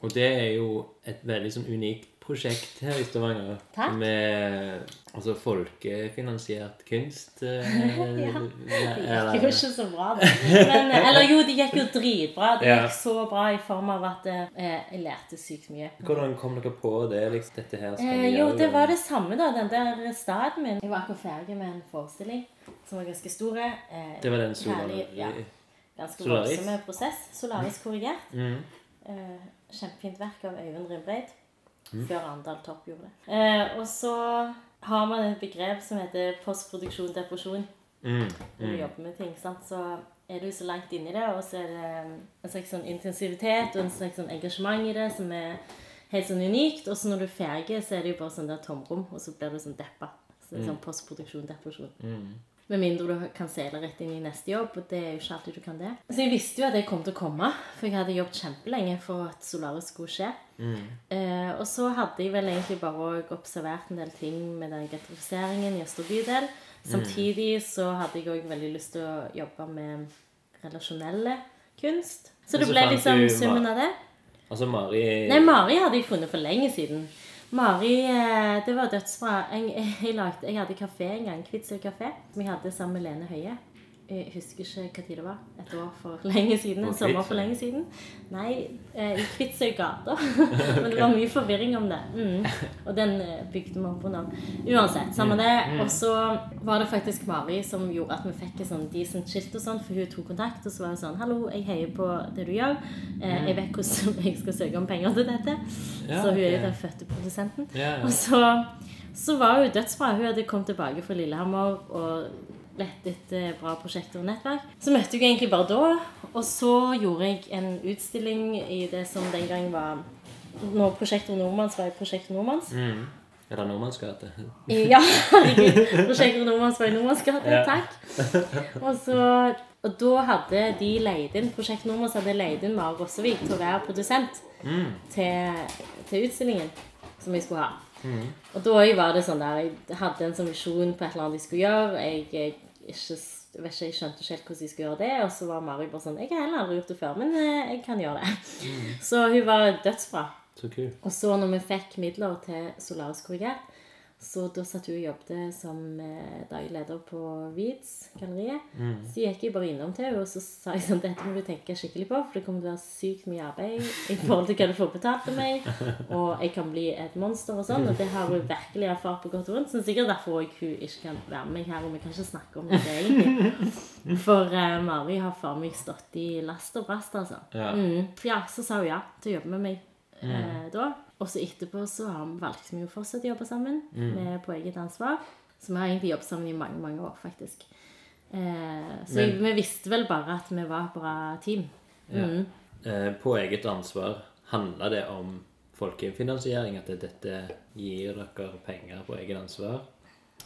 Og det er jo et veldig sånn unikt prosjekt her i Stavanger. Takk. Med altså folkefinansiert kunst. eh, Det gikk jo ikke så bra, det. Men, eh, eller jo, det gikk jo dritbra. Det Ja. gikk så bra i form av at eh, jeg lærte sykt mye. Hvordan kom dere på det? liksom, dette her skal vi Eh, jo, det var det samme, da. Den der staden min. Jeg var akkurat ferdig med en forestilling som var ganske stor. Eh, Det var den Solaris? ja, Ganske voldsom prosess. Solaris korrigert. Mm. Eh, kjempefint verk av Øyvind Rindbreid. Mm. Før Arendal Topp gjorde det. Eh, og så har man et begrep som heter postproduksjon depresjon. Mm. Når du jobber med ting, sant? så er du så langt inni det, og så er det en slags sånn intensivitet og en slags sånn engasjement i det som er helt sånn unikt. Og så når du er ferdig, så er det jo bare sånn der tomrom, og så blir du sånn deppa. Så det er sånn postproduksjon depresjon. Med mindre du kan seile rett inn i neste jobb, og det er jo ikke alltid du kan det. Så jeg visste jo at jeg kom til å komme, for jeg hadde jobbet kjempelenge for at Solaris skulle skje. Eh, og så hadde jeg vel egentlig bare observert en del ting med den gentrifiseringen i Østre bydel. Samtidig så hadde jeg òg veldig lyst til å jobbe med relasjonelle kunst. Så det ble liksom summen av det. Altså, Mari Nei, Mari hadde jeg funnet for lenge siden. Mari, eh, det var dødsbra. Jeg, jeg, lagde, jeg hadde kafé en gang, Kvitsøy kafé, som jeg hadde sammen med Lene Høie. Jeg husker ikke hva tid det var. Et år for lenge siden. En sommer for lenge siden. Nei, eh, i Kvitsøy gate. Men det var mye forvirring om det. Mm. Og den eh, bygde vi opp under. Uansett, samme det. Og så var det faktisk Mari som gjorde at vi fikk et sånn decent skilt og sånn, for hun tok kontakt, og så var hun sånn Hallo, jeg heier på det du gjør. Eh, jeg vet hvordan jeg skal søke om penger til dette. Så hun er jo den fødte produsenten. Og så, så var hun dødsbra. Hun hadde kommet tilbake fra Lillehammer og lett etter bra prosjekter og nettverk. Så møtte jeg egentlig bare da, Og så gjorde jeg en utstilling i det som den gang var Når Prosjektor Nordmanns var i Prosjekt Nordmanns. Mm. Er det Nordmanns gate? Ja, herregud. Prosjektet Nordmanns var i Nordmanns gate. Ja. Takk. Og, så, og da hadde de leid inn Prosjekt Nordmanns hadde leid inn Mari Rossevik til å være produsent til, til utstillingen som vi skulle ha. Og da var det sånn der Jeg hadde en sånn visjon på et eller annet vi skulle gjøre. Jeg, jeg, ikke, jeg, vet ikke, jeg skjønte ikke helt hvordan de skulle gjøre det. Og så var Mari bare sånn Jeg har heller aldri gjort det før, men eh, jeg kan gjøre det. Så hun var dødsbra. Så. Og så når vi fikk midler til Solaris Korrigert, så da satt hun og jobbet som eh, daglig leder på Vids galleriet. Så gikk jeg bare innom til henne og så sa jeg sånn, dette må du tenke skikkelig på, for det kommer til å være sykt mye arbeid i forhold til hva du får betalt av meg, og jeg kan bli et monster og sånn, og det har hun virkelig erfart på godt og vondt. Så sikkert derfor også hun ikke kan være med meg her, og vi kan ikke snakke om det egentlig. For uh, Mari har for meg stått i last og brast, altså. Ja. Mm. Ja, så sa hun ja til å jobbe med meg eh, da. Og så etterpå så har vi valgt vi å fortsette å jobbe sammen med på eget ansvar. Så vi har egentlig jobbet sammen i mange, mange år, faktisk. Eh, så Men- vi visste vel bare at vi var et bra team. Mm. Eh, på eget ansvar, handler det om folkefinansiering? At dette gir dere penger på eget ansvar?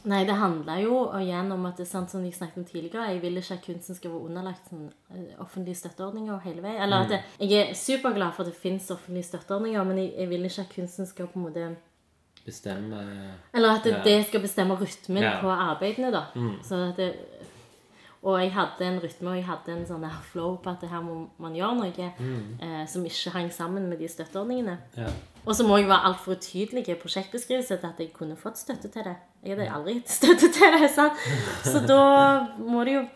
Nei, det handler jo igjen om at det er sant som jeg snakket om tidligere. Jeg vil ikke at kunsten skal være underlagt sånn, eh, offentlige støtteordninger hele veien. Eller at det, Jeg er superglad for at det fins offentlige støtteordninger, men jeg, jeg vil ikke at kunsten skal på en måte Bestemme Eller at det, Ja. det skal bestemme rytmen Ja. på arbeidene, da. Så at det, og jeg hadde en rytme og jeg hadde en sånn flow på at det her må man gjøre noe eh, som ikke hang sammen med de støtteordningene. Ja. Og så må jeg være altfor utydelig i prosjektbeskrivelsen til at jeg kunne fått støtte til det. Jeg hadde aldri gitt støtte til det. sant? Så da må du jo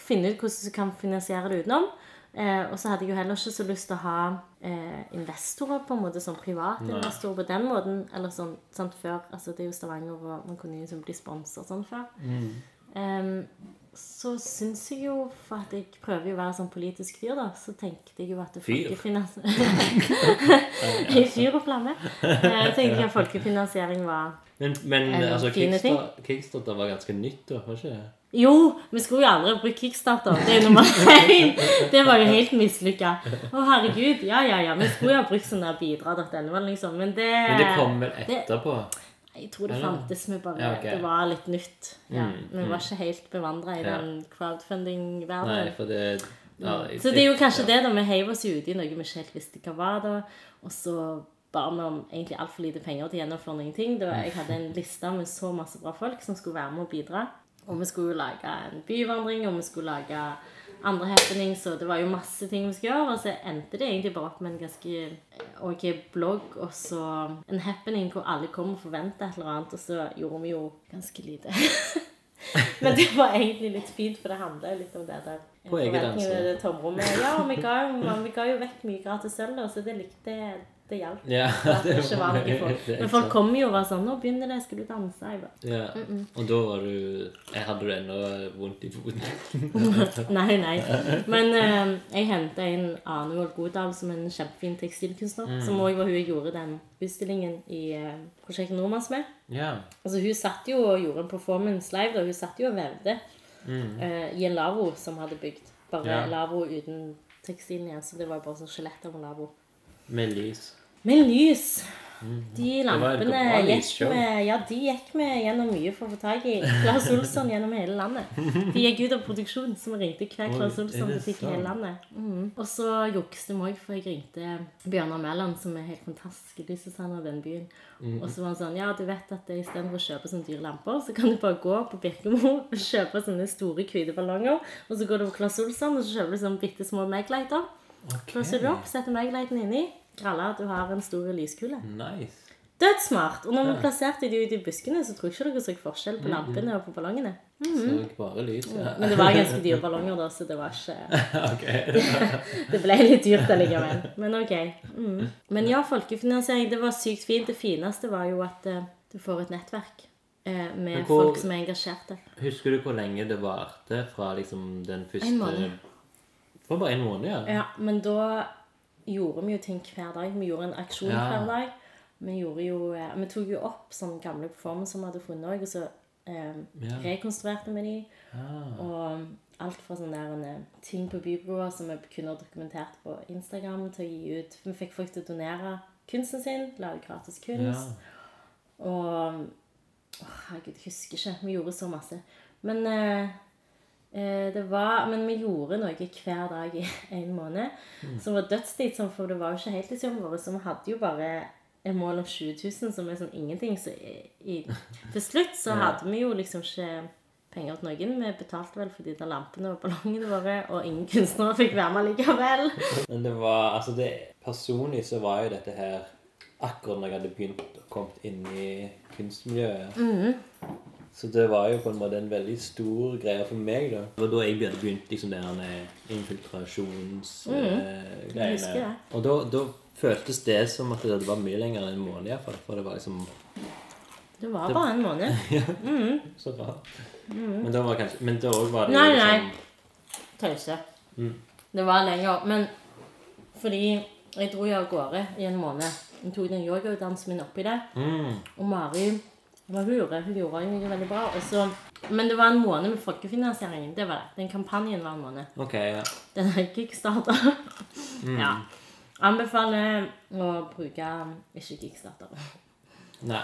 finne ut hvordan du kan finansiere det utenom. Eh, og så hadde jeg jo heller ikke så lyst til å ha eh, investorer, på en måte, som private investorer på den måten. Eller sånn sant, før. Altså, det er jo Stavanger, og man kunne liksom bli sponset sånn før. Em, så syns jeg jo, for at jeg prøver jo å være sånn politisk fyr, da, så tenkte jeg jo at folkefinansiering folkefinans... I fyr og flamme. Eh, tenkte jeg at folkefinansiering var Men, men altså. Kickstarter, Kickstarter var ganske nytt, da? Var ikke det? Jo, vi skulle jo aldri brukt Kickstarter. Det er nummer én. Det var jo helt mislykka. Å, herregud. Ja, ja, ja. Vi skulle jo ha brukt sånn der bidra.no liksom. men det Men det kom vel etterpå? Jeg tror det fantes, Vi bare Ja, okay. det var litt nytt. Ja, Mm, Vi var ikke helt bevandra i Ja. den crowdfunding-verdenen. ja, jeg- Så det er jo kanskje det da vi heiv oss jo ut i noe vi ikke helt visste hva var da. Og så ba med egentlig altfor lite penger til å gjennomføre noen ting. Det var, jeg hadde en liste med så masse bra folk som skulle være med og bidra. Og vi skulle lage en byvandring, og vi skulle lage andre happenings, og det var jo masse ting vi skulle gjøre. Og så endte det egentlig bare opp med en ganske ok blogg, og så en happening hvor alle kom og forventa et eller annet, og så gjorde vi jo ganske lite. Men det var egentlig litt fint, for det handla litt om det der. På eget ansvar. Ja, vi ga, jo, vi ga jo vekk mye gratis sølv, så det likte det hjalp. Ja, det var det folk. Men folk kom jo og var sånn 'Nå begynner det. Skal du danse?' Jeg bare Ja. Og da var du Jeg hadde du ennå vondt i foten. Nei, nei. Men eh, jeg henta inn Arne Vold Godal som en kjempefin tekstilkunstner. Som òg var hun jeg gjorde den utstillingen i eh, Prosjekt Nordmanns med. Yeah. Altså Hun satt jo og gjorde en performance live. da. Hun satt jo og vevde eh, i en lavvo som hadde bygd. Bare yeah. lavvo uten tekstilen igjen. Så det var bare sånn skjelett av en lavvo. Med lys. Med lys! De lampene gikk vi Ja, gjennom mye for å få tak i. Claes Olsson gjennom hele landet. De gikk ut av produksjon, så vi ringte hver Claes Olsson-butikk i hele landet. Mm. Og så jukste vi òg, for jeg ringte Bjørnar Mæland, som er helt fantastisk lysdesigner i den byen. Mm. Og så var han sånn Ja, du vet at istedenfor å kjøpe sånne dyre lamper, så kan du bare gå på Birkemo og kjøpe sånne store, hvite ballonger. Og så går du på Claes Olsson, og så kjøper du sånne bitte små Maglighter. Klosser du opp, setter Maglighten inni. Gralla, du har en stor lyskule. Nice. Dødssmart! Og når vi plasserte de ut i buskene, så tror jeg ikke dere så forskjell på lampene og på ballongene. Så bare lys, ja. Men det var ganske dyre ballonger, da, så det var ikke. Det ble litt dyrt allikevel. Men ok. Mm. Men ja, folkefinansiering, det var sykt fint. Det fineste var jo at eh, du får et nettverk eh, med hvor- folk som er engasjerte. Husker du hvor lenge det varte fra liksom den første. Det var bare en måned, ja. Ja, men da gjorde vi jo ting hver dag. Vi gjorde en aksjon Ja. hver dag. Vi, gjorde jo, eh, vi tok jo opp sånne gamle performances som vi hadde funnet òg, og så eh, Ja. rekonstruerte vi de. Ah. Og alt fra sånne der, eh, ting på bybroa som vi kunne ha dokumentert på Instagram, til å gi ut Vi fikk folk til å donere kunsten sin, lage gratis kunst. Og Åh, Herregud, jeg husker ikke. Vi gjorde så masse. Men eh, det var Men vi gjorde noe hver dag i en måned. Som var dødsslitsomt, for det var jo ikke heltidsjobben vår. Så vi hadde jo bare et mål om 20 000, som er sånn ingenting. Så i, til slutt så hadde vi jo liksom ikke penger til noen. Vi betalte vel for de der lampene og ballongene våre, og ingen kunstnere fikk være med likevel. Men det var Altså, det Personlig så var jo dette her akkurat når jeg hadde begynt å komme inn i kunstmiljøet. Så det var jo på en måte en veldig stor greie for meg, da. Det var da jeg begynte begynt liksom den infiltrasjonsgreiene. Husker det. og da, da føltes det som at det var mye lenger enn en måned, iallfall. For det var liksom Det var bare en måned. så rart. Men da var kanskje Men da var det Nei, liksom, nei. Tause. Mm. Det var lenger. Men fordi jeg dro jo av gårde i en måned. Jeg tok den yogautdannelsen min oppi det. mm, Og Mari hun gjorde? Hun gjorde jo mye veldig bra. Så, men det var en måned med folkefinansieringen. Det var det. Den kampanjen var en måned. OK, ja. Den er kickstarter. Ja. Anbefaler å bruke ikke kickstarter. Nei.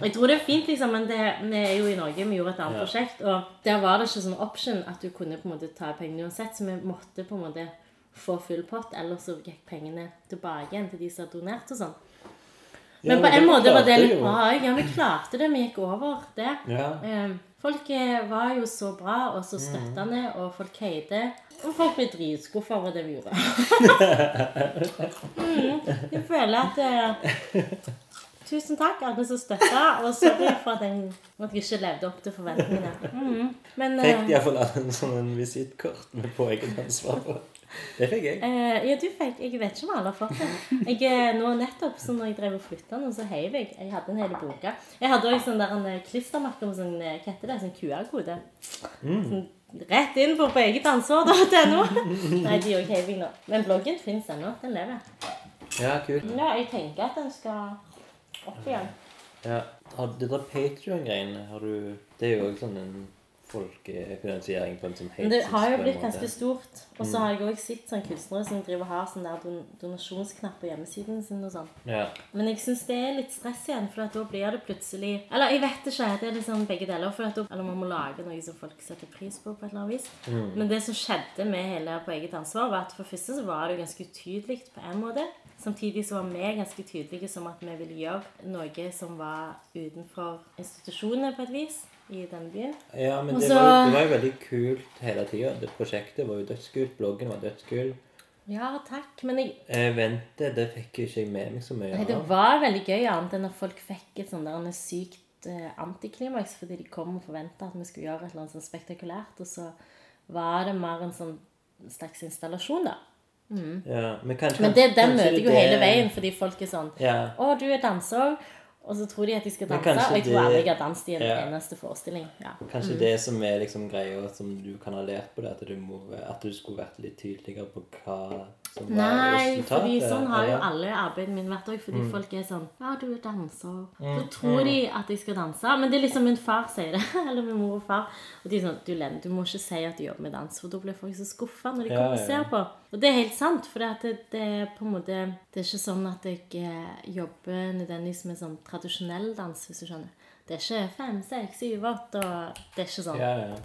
Jeg tror det er fint, liksom, men det, vi er jo i Norge. Vi gjorde et annet Ja. prosjekt, og der var det ikke sånn option at du kunne på en måte ta pengene uansett, så vi måtte på en måte få full pott, ellers så gikk pengene tilbake igjen til de som hadde donert og sånn. Ja, Men på en måte var det litt bra bra. Ja, vi klarte det. Vi gikk over det. Ja. Eh, Folk eh, var jo så bra og så støttende, og folk heide. Og folk ble dritskuffa over det vi gjorde. mm, jeg føler at eh, Tusen takk, alle som støtta, og sorry for at jeg, at jeg ikke levde opp til forventningene. Mm. Men Fikk eh, iallfall alle en sånn visittkort med på eget ansvar på? Det fikk jeg. eh, Ja, du fikk Jeg vet ikke om alle har fått det. Jeg, eh, nå nettopp, så når jeg drev og flytta nå, så heiv jeg. Jeg hadde en hel bunke. Jeg hadde også sånn der en eh, klistremerke med sånn kette, hva heter det, sånn QR-kode. Sånn, rett inn på på eget ansvar.no. Nei, de òg heiv jeg nå. Men bloggen fins ennå. Den lever. Ja, kult. Ja, jeg tenker at den skal opp igjen. Ja. Har, det der Patreon-greiene, har du Det er jo også sånn en folkefinansiering på en sånn helt Men det har jo blitt ganske stort. Og så har jeg òg sett sånn kunstnere som driver og har sånn der don donasjonsknapp på hjemmesiden sin og sånn. Ja. Men jeg syns det er litt stress igjen, for da blir det plutselig Eller jeg vet ikke. Det er liksom begge deler. For da, eller man må lage noe som folk setter pris på på et eller annet vis. Men det som skjedde med hele På eget ansvar, var at for første så var det ganske utydelig på en måte. Samtidig så var vi ganske tydelige som at vi ville gjøre noe som var utenfor institusjonene på et vis i denne byen. ja, men Også, det var, det var jo veldig kult hele tida. Det prosjektet var jo dødskult. Bloggen var dødskul. Ja, takk. Men jeg, Eh, vente, det fikk jo ikke jeg med meg så mye Nei, det var veldig gøy, annet enn at folk fikk et sånn der en sykt eh, antiklimaks fordi de kom og forventa at vi skulle gjøre et eller annet sånn spektakulært, og så var det mer en sånn slags installasjon, da. Ja, men kanskje, Men det, den møter jeg jo det- hele veien, fordi folk er sånn Ja. 'Å, du er danser', og så tror de at de skal danse. Og jeg tror det- aldri jeg har danset i en Ja. eneste forestilling. Ja. Kanskje det som er liksom greia som du kan ha lært på det, at du, må, at du skulle vært litt tydeligere på hva som var Nei, resultatet? fordi sånn har jo alle arbeidet min vært òg. Fordi Mm. folk er sånn 'Ja, du er danser.' Så tror de at jeg skal danse. Men det er liksom min far sier det. Eller min mor og far. Og de er sånn 'Du Len, du må ikke si at du jobber med dans', for da blir folk så skuffa når de Ja, kommer og ser på. Og det er helt sant, for det, det, er på en måte Det er ikke sånn at jeg eh, jobber nødvendigvis med sånn tradisjonell dans, hvis du skjønner. Det er ikke fem, seks, syv, åtte og Det er ikke sånn. Ja, ja.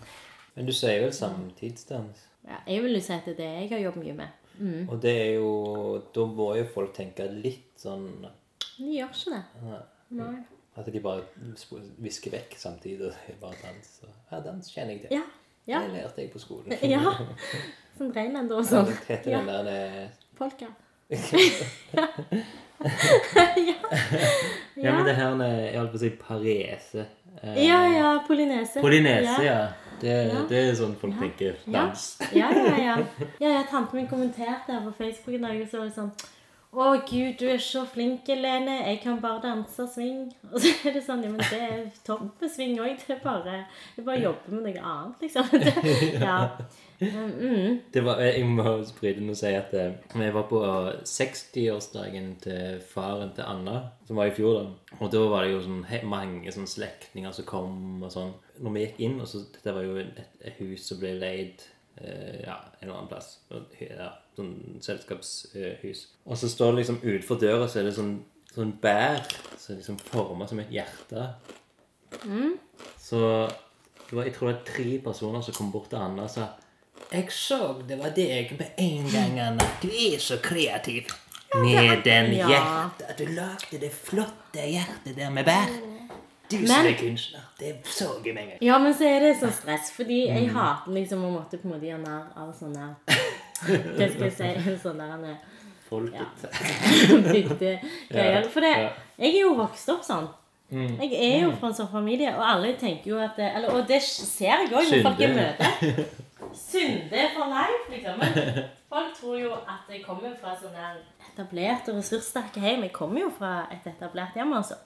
Men du sier vel samtidsdans? Ja, jeg vil jo si at det er det jeg har jobbet mye med. Mm. Og det er jo Da må jo folk tenke litt sånn de gjør ikke det. Nei. At de bare visker vekk samtidig. og bare dans. Og, ja, dans kjenner jeg til. Ja. Ja. Det lærte jeg på skolen. Ja. Sånn reinlender og Ja, sånn. det heter Ja. den der eh, Polka. Ja, men det her med Jeg holdt på å si parese. Eh, Ja, ja, polynese. Polynese, ja. Det, Ja. det er sånn folk tenker. Ja. Dans. Ja, ja, ja. ja, ja Tanten min kommenterte her på Facebook i dag, og så var det sånn Å, gud, du er så flink, Lene. Jeg kan bare danse swing. Og så er det sånn Ja, men det er topp med swing òg. Det er bare å jobbe med noe annet, liksom. Det, ja. Mm. Det var, jeg må bryte inn og si at eh, vi var på 60-årsdagen til faren til Anna, som var i fjor. da. Og da var det jo sånn mange sånn slektninger som kom og sånn. Når vi gikk inn, og så Dette var jo et, et hus som ble leid eh, ja, en eller annen plass. Og, Ja, sånn selskapshus. Og så står det liksom utenfor døra, så er det sånn, sånn bær som er liksom forma som et hjerte. Så det var, jeg tror det var tre personer som kom bort til Anna og sa Jeg så det var deg med en gang, Anna. Du er så kreativ. Med den Ja. hjertet. Du lagde det flotte hjertet der med bær. Du som Men- er kunstner. Det så jeg med en gang. Ja, men så er det så stress, fordi jeg hater liksom å måtte på en måte gjøre narr av sånne Hva skal jeg si? En sånn der, Folket. bygdegreier. For det, Ja. jeg er jo vokst opp sånn. Jeg er jo fra en sånn familie, og alle tenker jo at det, eller, Og det ser jeg òg når folk jeg Synde. møter. Synde for life, liksom. Men folk tror jo at jeg kommer fra sånn der etablert og ressurssterke hjem. Jeg kommer jo fra et etablert hjem, altså.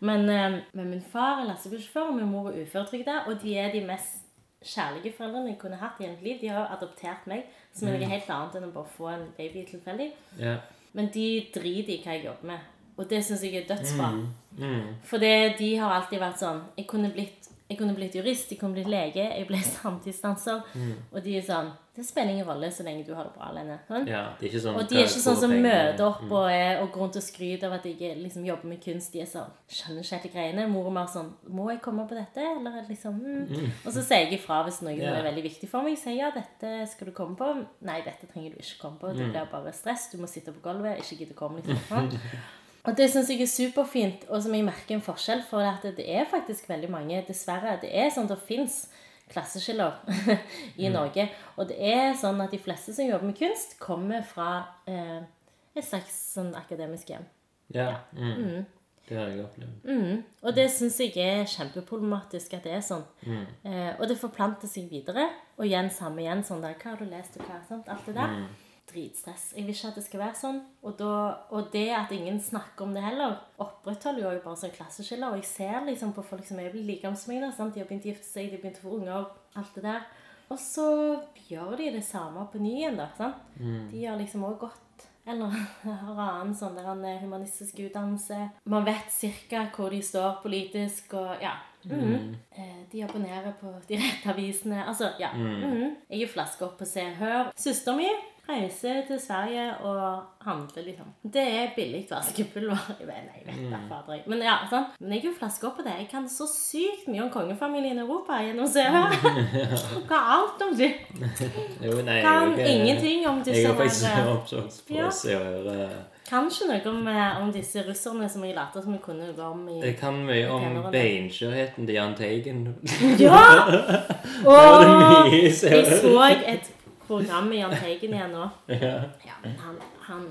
Men, eh, men min far er lastebilsjåfør, og min mor er uføretrygda, og de er de mest kjærlige foreldrene jeg kunne hatt i hele liv. De har adoptert meg, som er noe helt annet enn å bare få en baby tilfeldig. Yeah. Men de driter i hva jeg jobber med. Og det syns jeg er dødsbra. Mm. For det, de har alltid vært sånn Jeg kunne blitt, jeg kunne blitt jurist, jeg kunne blitt lege, jeg ble samtidsdanser. Og de er sånn Det spiller ingen rolle så lenge du har det bra alene. Sånn? ja. Det er ikke sånn Og de er ikke sånn som møter opp og, er, og går rundt og skryter av at jeg liksom jobber med kunst. De er sånn Skjønner ikke helt greiene. Mor og mer sånn Må jeg komme på dette? Eller liksom mm. Og så sier jeg ifra hvis noe som er veldig viktig for meg. Jeg Sier ja, dette skal du komme på. Nei, dette trenger du ikke komme på. Det blir bare stress. Du må sitte på gulvet. Ikke gidde å komme. liksom. Og det syns jeg er superfint, og som jeg merker en forskjell for at det er faktisk veldig mange, dessverre. Det er sånn det fins klasseskiller i Norge. Og det er sånn at de fleste som jobber med kunst, kommer fra eh, et slags sånn akademisk hjem. Ja. Mm. Det har jeg opplevd. Mm. Og det syns jeg er kjempeproblematisk at det er sånn. Eh, og det forplanter seg videre. Og igjen samme igjen. sånn der, Hva har du lest, og hva? Sant? Alt det der. Dritstress. Jeg vil ikke at det skal være sånn. Og, da, og det at ingen snakker om det heller, opprettholder jo bare sånn klasseskiller. Og jeg ser liksom på folk som er like gamle som meg, de har begynt å gifte seg, de har begynt å få unger, alt det der. Og så gjør de det samme på ny igjen, da. sant? De har liksom også gått eller har annen sånn der en humanistisk utdannelse. Man vet cirka hvor de står politisk, og ja. mhm. mm. De abonnerer på de rette avisene. Altså, ja. Mm. Jeg er flaska opp på Se og Hør. Søsteren min reiser til Sverige og handler, liksom. Det er billig vaskepulver. Jeg vet, nei, jeg vet da, fader. jeg. Men ja, sånn. Men jeg er jo flaske opp på det. Jeg kan så sykt mye om kongefamilien i Europa gjennom Se Hør. Hva alt om de? Jo, nei, Kan jeg, ingenting om disse Jeg har faktisk her, eh, på å Se og Høre. Kan ikke noe om, eh, om disse russerne som jeg later som jeg kunne noe om i Jeg kan mye om beinskjørheten til Jahn Teigen. Ja! og jeg så et program med Jahn Teigen igjen nå. Ja. Ja, men han, han,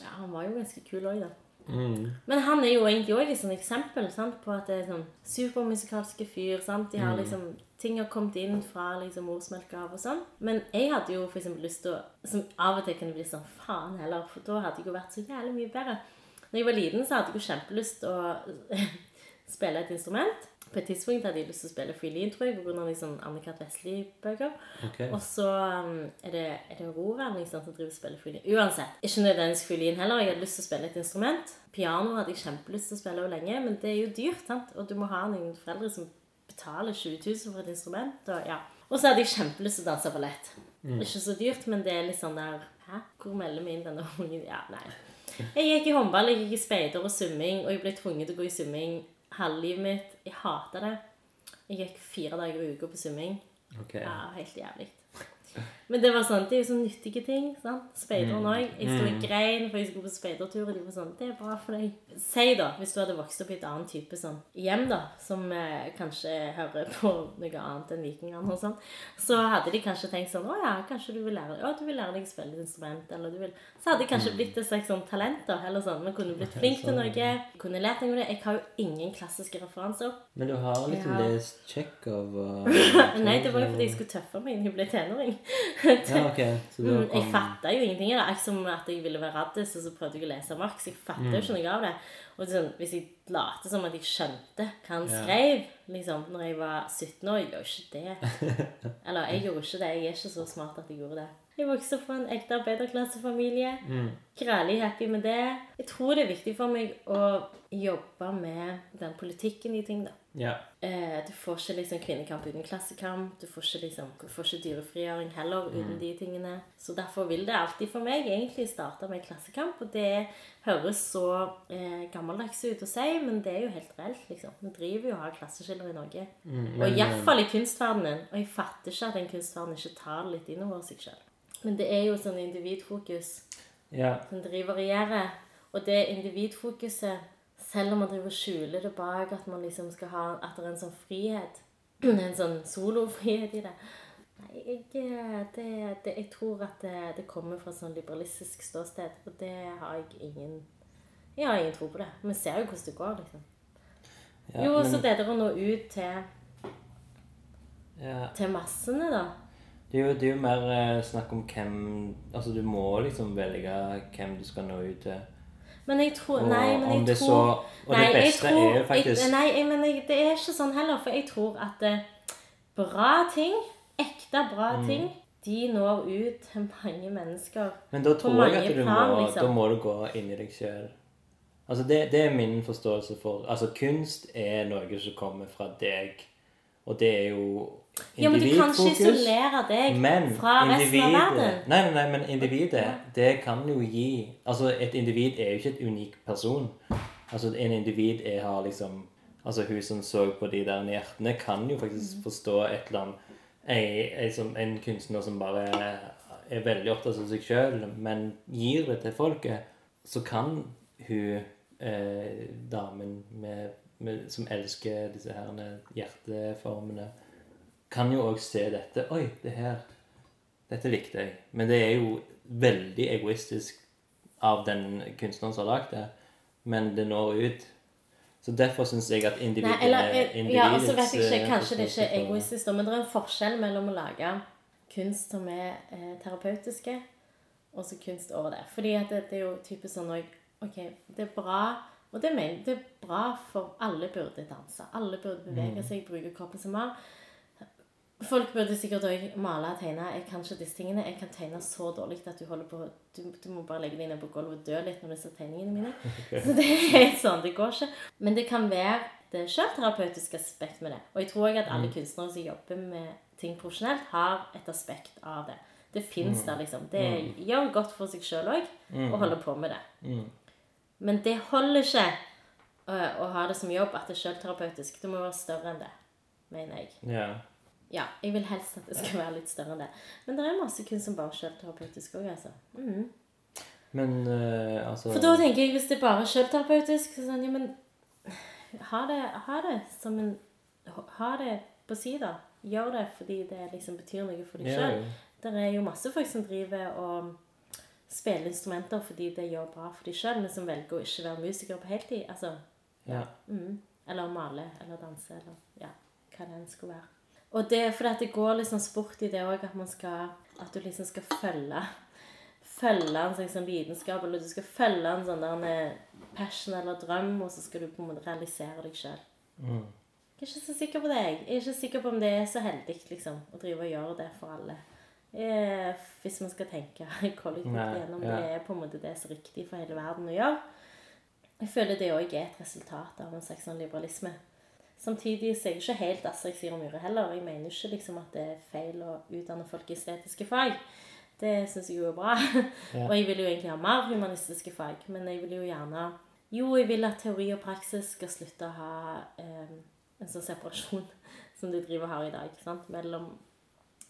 ja, han var jo ganske kul òg, da. Mm. Men han er jo egentlig òg et liksom, eksempel sant, på at det er sånn supermusikalske fyr. sant? De Mm. har liksom, Ting har kommet inn fra liksom morsmelka av og sånn. Men jeg hadde jo for eksempel lyst til å Som av og til kunne bli sånn Faen heller, for da hadde jeg jo vært så jævlig mye bedre. Når jeg var liten, så hadde jeg jo kjempelyst til å spille et instrument. På et tidspunkt hadde jeg lyst til å spille fiolin, tror jeg, pga. Liksom Anne-Kat. Vestli-bøker. Okay. Og så um, er det, er det Roran liksom, som driver og spiller fiolin. Uansett. Ikke nødvendigvis fiolin heller. Jeg hadde lyst til å spille et instrument. Piano hadde jeg kjempelyst til å spille lenge, men det er jo dyrt. sant? Og du må ha noen foreldre som betaler 20 000 for et instrument. Og, ja. og så hadde jeg kjempelyst til å danse ballett. Ikke så dyrt, men det er litt sånn der Hæ? Hvor melder vi inn denne ungen? Ja, nei. Jeg gikk i håndball, jeg gikk i speider og svømming, og jeg ble tvunget til å gå i svømming halve livet mitt. Jeg hata det. Jeg gikk fire dager i uka på svømming. Okay. Ja, helt jævlig. Men det var sånn, det er jo sånn nyttige ting. sant? Speideren òg. Jeg sto i grein for jeg skulle på speidertur, og de var sånn Det er bra for deg. Si, da, hvis du hadde vokst opp i et annet type sånn hjem, da, som eh, kanskje hører på noe annet enn vikingene og sånn, så hadde de kanskje tenkt sånn Å ja, kanskje du vil lære Å, du vil lære deg å spille et instrument, eller du vil Så hadde jeg kanskje blitt et slags sånn talent, da, eller sånn. Vi kunne blitt flink til noe. Kunne lært noe det. Jeg har jo ingen klassiske referanser. Men du har liksom Ja. lest Tsjekhov og Nei, det var jo fordi jeg skulle tøffe meg når jeg ble tenåring. Ja, ok. Så da Mm, jeg fatta jo ingenting av det. Akkurat som at jeg ville være raddis, og så prøvde jeg å lese Marx. Jeg fatta jo ikke noe av det. Og sånn, hvis jeg later som at jeg skjønte hva han Ja. skrev liksom, når jeg var 17 år, jeg gjorde ikke det. Eller jeg gjorde ikke det. Jeg er ikke så smart at jeg gjorde det. Jeg vokste opp fra en ekte arbeiderklassefamilie. Grælig happy med det. Jeg tror det er viktig for meg å jobbe med den politikken i ting, da. Ja. Eh, du får ikke liksom kvinnekamp uten klassekamp. Du får ikke, liksom, du får ikke dyrefrigjøring heller uten de tingene. Så derfor vil det alltid for meg egentlig starte med klassekamp. Og det høres så eh, gammeldags ut å si, men det er jo helt reelt, liksom. Vi driver jo og har klasseskiller i Norge. og iallfall i kunstverdenen. Og jeg fatter ikke at en kunstverden ikke tar litt innover seg sjøl. Men det er jo sånn individfokus ja. som driver og regjerer. Og det individfokuset, selv om man driver og skjuler det bak at man liksom skal ha at det er en sånn frihet, en sånn solofrihet i det Nei, jeg, eh, det, det, jeg tror at det, det kommer fra sånn liberalistisk ståsted, og det har jeg ingen Jeg har ingen tro på det. Vi ser jo hvordan det går, liksom. ja jo, men- så det er å nå ut til, ja. til massene, da. Det er, jo, det er jo mer eh, snakk om hvem Altså, du må liksom velge hvem du skal nå ut til. Men jeg tror Nei, men jeg tror så Og Nei, det beste tror- er jo faktisk jeg, Nei, jeg, men jeg, det er ikke sånn heller, for jeg tror at eh, bra ting, ekte bra Mm. ting, de når ut til mange mennesker. Men da tror jeg at du plan, må, liksom. da må du gå inn i deg sjøl. Altså det, det er min forståelse for Altså kunst er noe som kommer fra deg, og det er jo Ja, men du kan ikke isolere deg Men fra resten av verden. Nei, nei, nei, men individet, det kan jo gi Altså, et individ er jo ikke et unik person. Altså, en individ er, har liksom Altså, hun som så på de der hjertene, kan jo faktisk Mm. forstå et eller annet ei, ei som, En kunstner som bare er veldig opptatt av seg sjøl, men gir det til folket, så kan hun eh, damen med, med, som elsker disse her hjerteformene kan jo òg se dette. Oi, det her Dette likte jeg. Men det er jo veldig egoistisk av den kunstneren som har lagd det. Men det når ut. Så derfor syns jeg at individet Nei, eller, er Ja, ja, altså vet jeg ikke, eh, Kanskje det ikke er egoistisk, men det er en forskjell mellom å lage kunst som er eh, terapeutiske, og så kunst over det. Fordi at det, det er jo typisk sånn òg Ok, det er bra og det, mener, det er bra for alle burde danse. Alle burde bevege Mm. seg, bruke kroppen som mer. Folk burde sikkert òg male og tegne. Jeg kan ikke disse tingene. Jeg kan tegne så dårlig at du holder på Du, du må bare legge deg ned på gulvet og dø litt når du ser tegningene mine. Så det er helt sånn. Det går ikke. Men det kan være det sjølterapeutiske aspekt med det. Og jeg tror også at alle kunstnere som jobber med ting profesjonelt, har et aspekt av det. Det fins der, liksom. Det gjør godt for seg sjøl òg å holde på med det. Men det holder ikke øh, å ha det som jobb at det er sjølterapeutisk. Det må være større enn det, mener jeg. Ja. Ja, jeg vil helst at det skal være litt større enn det. Men det er masse kunst som bare er selvterapeutisk òg, altså. Mm. Men uh, altså For da tenker jeg, hvis det bare er selvterapeutisk, så sånn, ja, men ha det, ha det som en Ha det på si, da. Gjør det fordi det liksom betyr noe for deg Ja, sjøl. jo. Det er jo masse folk som driver og spiller instrumenter fordi det gjør bra for dem sjøl, men som velger å ikke være musiker på heltid. Altså, Ja. mm. Eller male eller danse eller ja, hva det enn skulle være. Og det er fordi det går liksom sport i det òg, at man skal At du liksom skal følge Følge en sånn vitenskap, eller du skal følge en sånn der passion eller drøm, og så skal du på en måte realisere deg sjøl. Mm. Jeg er ikke så sikker på det. Jeg Jeg er ikke sikker på om det er så heldig liksom, å drive og gjøre det for alle. Eh, hvis man skal tenke kollektivt gjennom ja. det er på en måte det som er riktig for hele verden å gjøre. Jeg føler det òg er et resultat av en slags sånn liberalisme. Samtidig så er jeg ikke helt Astrid Sira Myhre heller. Jeg mener ikke liksom at det er feil å utdanne folk i estetiske fag. Det syns jeg jo er bra. Ja. Og jeg vil jo egentlig ha mer humanistiske fag. Men jeg vil jo gjerne Jo, jeg vil at teori og praksis skal slutte å ha eh, en sånn separasjon som de driver og har i dag. Sant? Mellom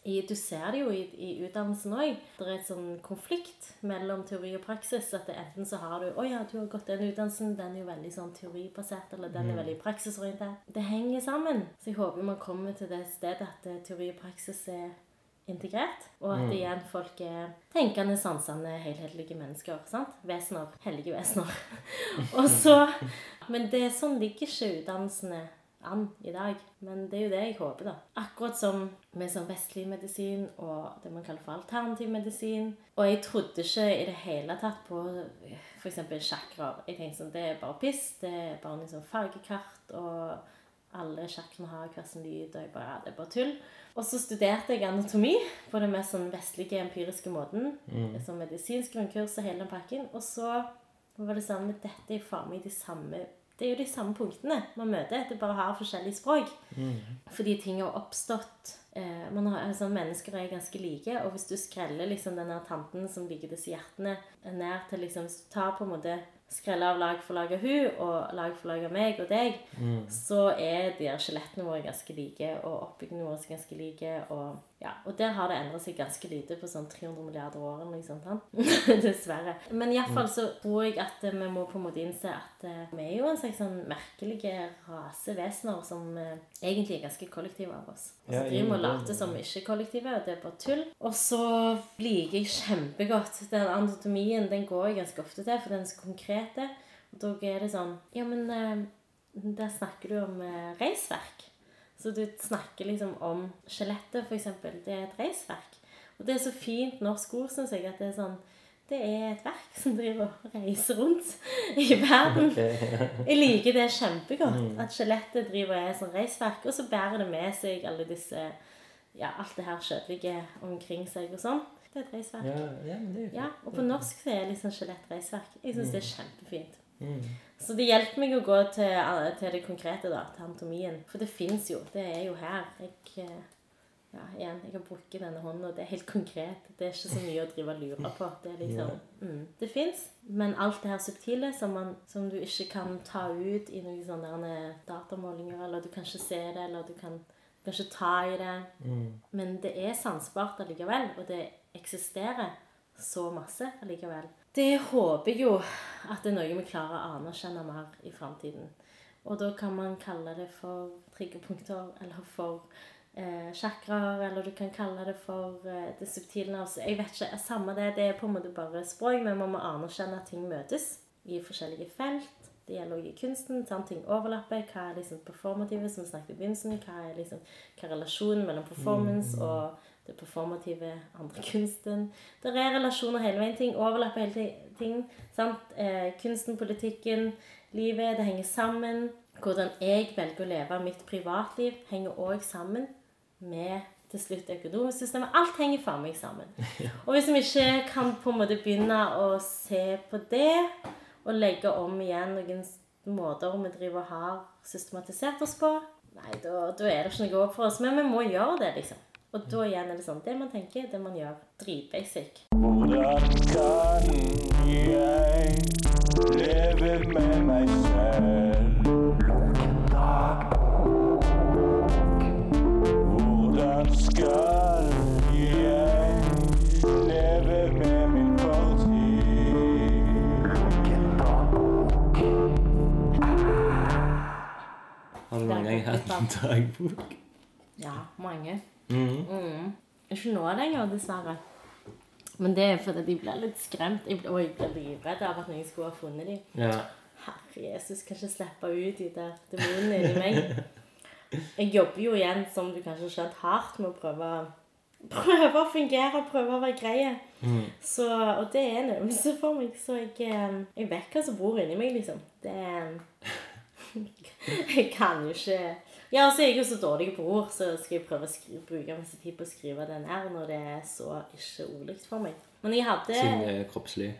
i, Du ser det jo i, i utdannelsen òg. Det er et sånn konflikt mellom teori og praksis. At det enten så har du Å ja, du har gått den utdannelsen, den er jo veldig sånn teoribasert, eller den er veldig praksisorientert. Det henger sammen. Så jeg håper man kommer til det stedet at eh, teori og praksis er integrert, og at igjen folk er tenkende, sansende, helhetlige mennesker. sant? Vesener. Hellige vesener. og så Men det er sånn ligger ikke utdannelsene an i dag. Men det er jo det jeg håper, da. Akkurat som med sånn vestlig medisin og det man kaller for alternativ medisin. Og jeg trodde ikke i det hele tatt på f.eks. sjakraer. Jeg tenkte sånn, det er bare piss. Det er bare liksom fargekart. og alle sjakkene har hver sin lyd, og jeg bare, ja, det er bare tull. Og så studerte jeg anatomi på den mest sånn vestlige, empiriske måten. Som medisinsk grunnkurs og hele den pakken. Og så var det samme, dette er faen meg de samme det er jo de samme punktene man møter. Det bare har forskjellig språk. Fordi ting har oppstått. Eh, man har, altså, mennesker er ganske like. Og hvis du skreller liksom denne tanten som ligger disse hjertene ned til liksom Hvis du tar på en måte skreller av lag for lag av hun og lag for lag av meg og deg, så er de skjelettene våre ganske like, og oppbyggingen vår er ganske like. Og, ja, og der har det endret seg ganske lite på sånn 300 milliarder år. Liksom? Dessverre. Men iallfall så tror jeg at eh, vi må på en måte innse at eh, vi er jo en slags sånn merkelige rasevesener som eh, egentlig er ganske kollektive av oss. Og så driver vi og later som vi ikke er kollektive, og det er bare tull. Og så liker jeg kjempegodt den anatomien. Den går jeg ganske ofte til, for den er så konkrete. Og da er det sånn Ja, men der snakker du om reisverk. Så du snakker liksom om skjelettet, for eksempel. Det er et reisverk. Og det er så fint norsk ord, syns jeg, at det er sånn Det er et verk som driver og reiser rundt i verden. Jeg liker det kjempegodt. At skjelettet driver og er sånn reisverk, og så bærer det med seg alle disse Ja, alt det her kjødelige omkring seg og sånn. Det er et reisverk. Ja, ja, men det er jo Ja, og på norsk så er det liksom skjelett reisverk. Jeg syns det er kjempefint. Mm. Så det hjelper meg å gå til, til det konkrete, da, til anatomien. For det fins jo. Det er jo her. Jeg, eh, ja, igjen, jeg har brukket denne hånda, det er helt konkret. Det er ikke så mye å drive og lure på. Det er liksom, mm, det fins. Men alt det her subtile som, man, som du ikke kan ta ut i noen sånne datamålinger, eller du kan ikke se det, eller du kan, du kan ikke ta i det. Men det er sansbart allikevel, og det eksisterer så masse allikevel. Det håper jeg jo at det er noe vi klarer å anerkjenne mer i framtiden. Og da kan man kalle det for triggerpunkter, eller for eh, chakraer, eller du kan kalle det for eh, det subtile altså, Jeg vet ikke, samme det, det er på en måte bare språk, men man må anerkjenne at ting møtes i forskjellige felt. Det gjelder også i kunsten. Sant? Ting overlapper. Hva er liksom performative, som vi snakket i begynnelsen? Hva er, liksom, hva er relasjonen mellom performance og det performative andre kunsten? Det er relasjoner hele veien. Ting overlapper hele ting. Sant? Eh, kunsten, politikken, livet, det henger sammen. Hvordan jeg velger å leve mitt privatliv, henger òg sammen med til slutt det økonomiske systemet. Alt henger faen meg sammen. Og hvis vi ikke kan på en måte begynne å se på det, og legge om igjen noen måter vi driver og har systematisert oss på, nei, da, da er det ikke noe opp for oss. Men vi må gjøre det, liksom. Og da igjen er det sånn Det man tenker, det man gjør. Dritbasic. Hvordan kan jeg leve med meg selv? Hvordan skal jeg leve med min fortid? Har du noen gang hatt en dagbok? Ja, mange. Mhm. Mm. Ikke nå lenger, dessverre. Men det er fordi de blir litt skremt. Jeg ble, og jeg blir livredd av at noen skulle ha funnet dem. Ja. Herre Jesus, kan ikke slippe ut de der demonene inni meg. Jeg jobber jo igjen, som du kanskje har skjønt, hardt med å prøve, prøve å fungere, prøve å være greie. Så, og det er en øvelse for meg, så jeg, eh, jeg vet hva som bor inni meg, liksom. Det Jeg kan jo ikke Ja, så er jeg jo så dårlig på ord, så skal jeg prøve å skri, bruke masse tid på å skrive den her når det er så ikke ordlikt for meg. Men jeg hadde Siden det er kroppslig.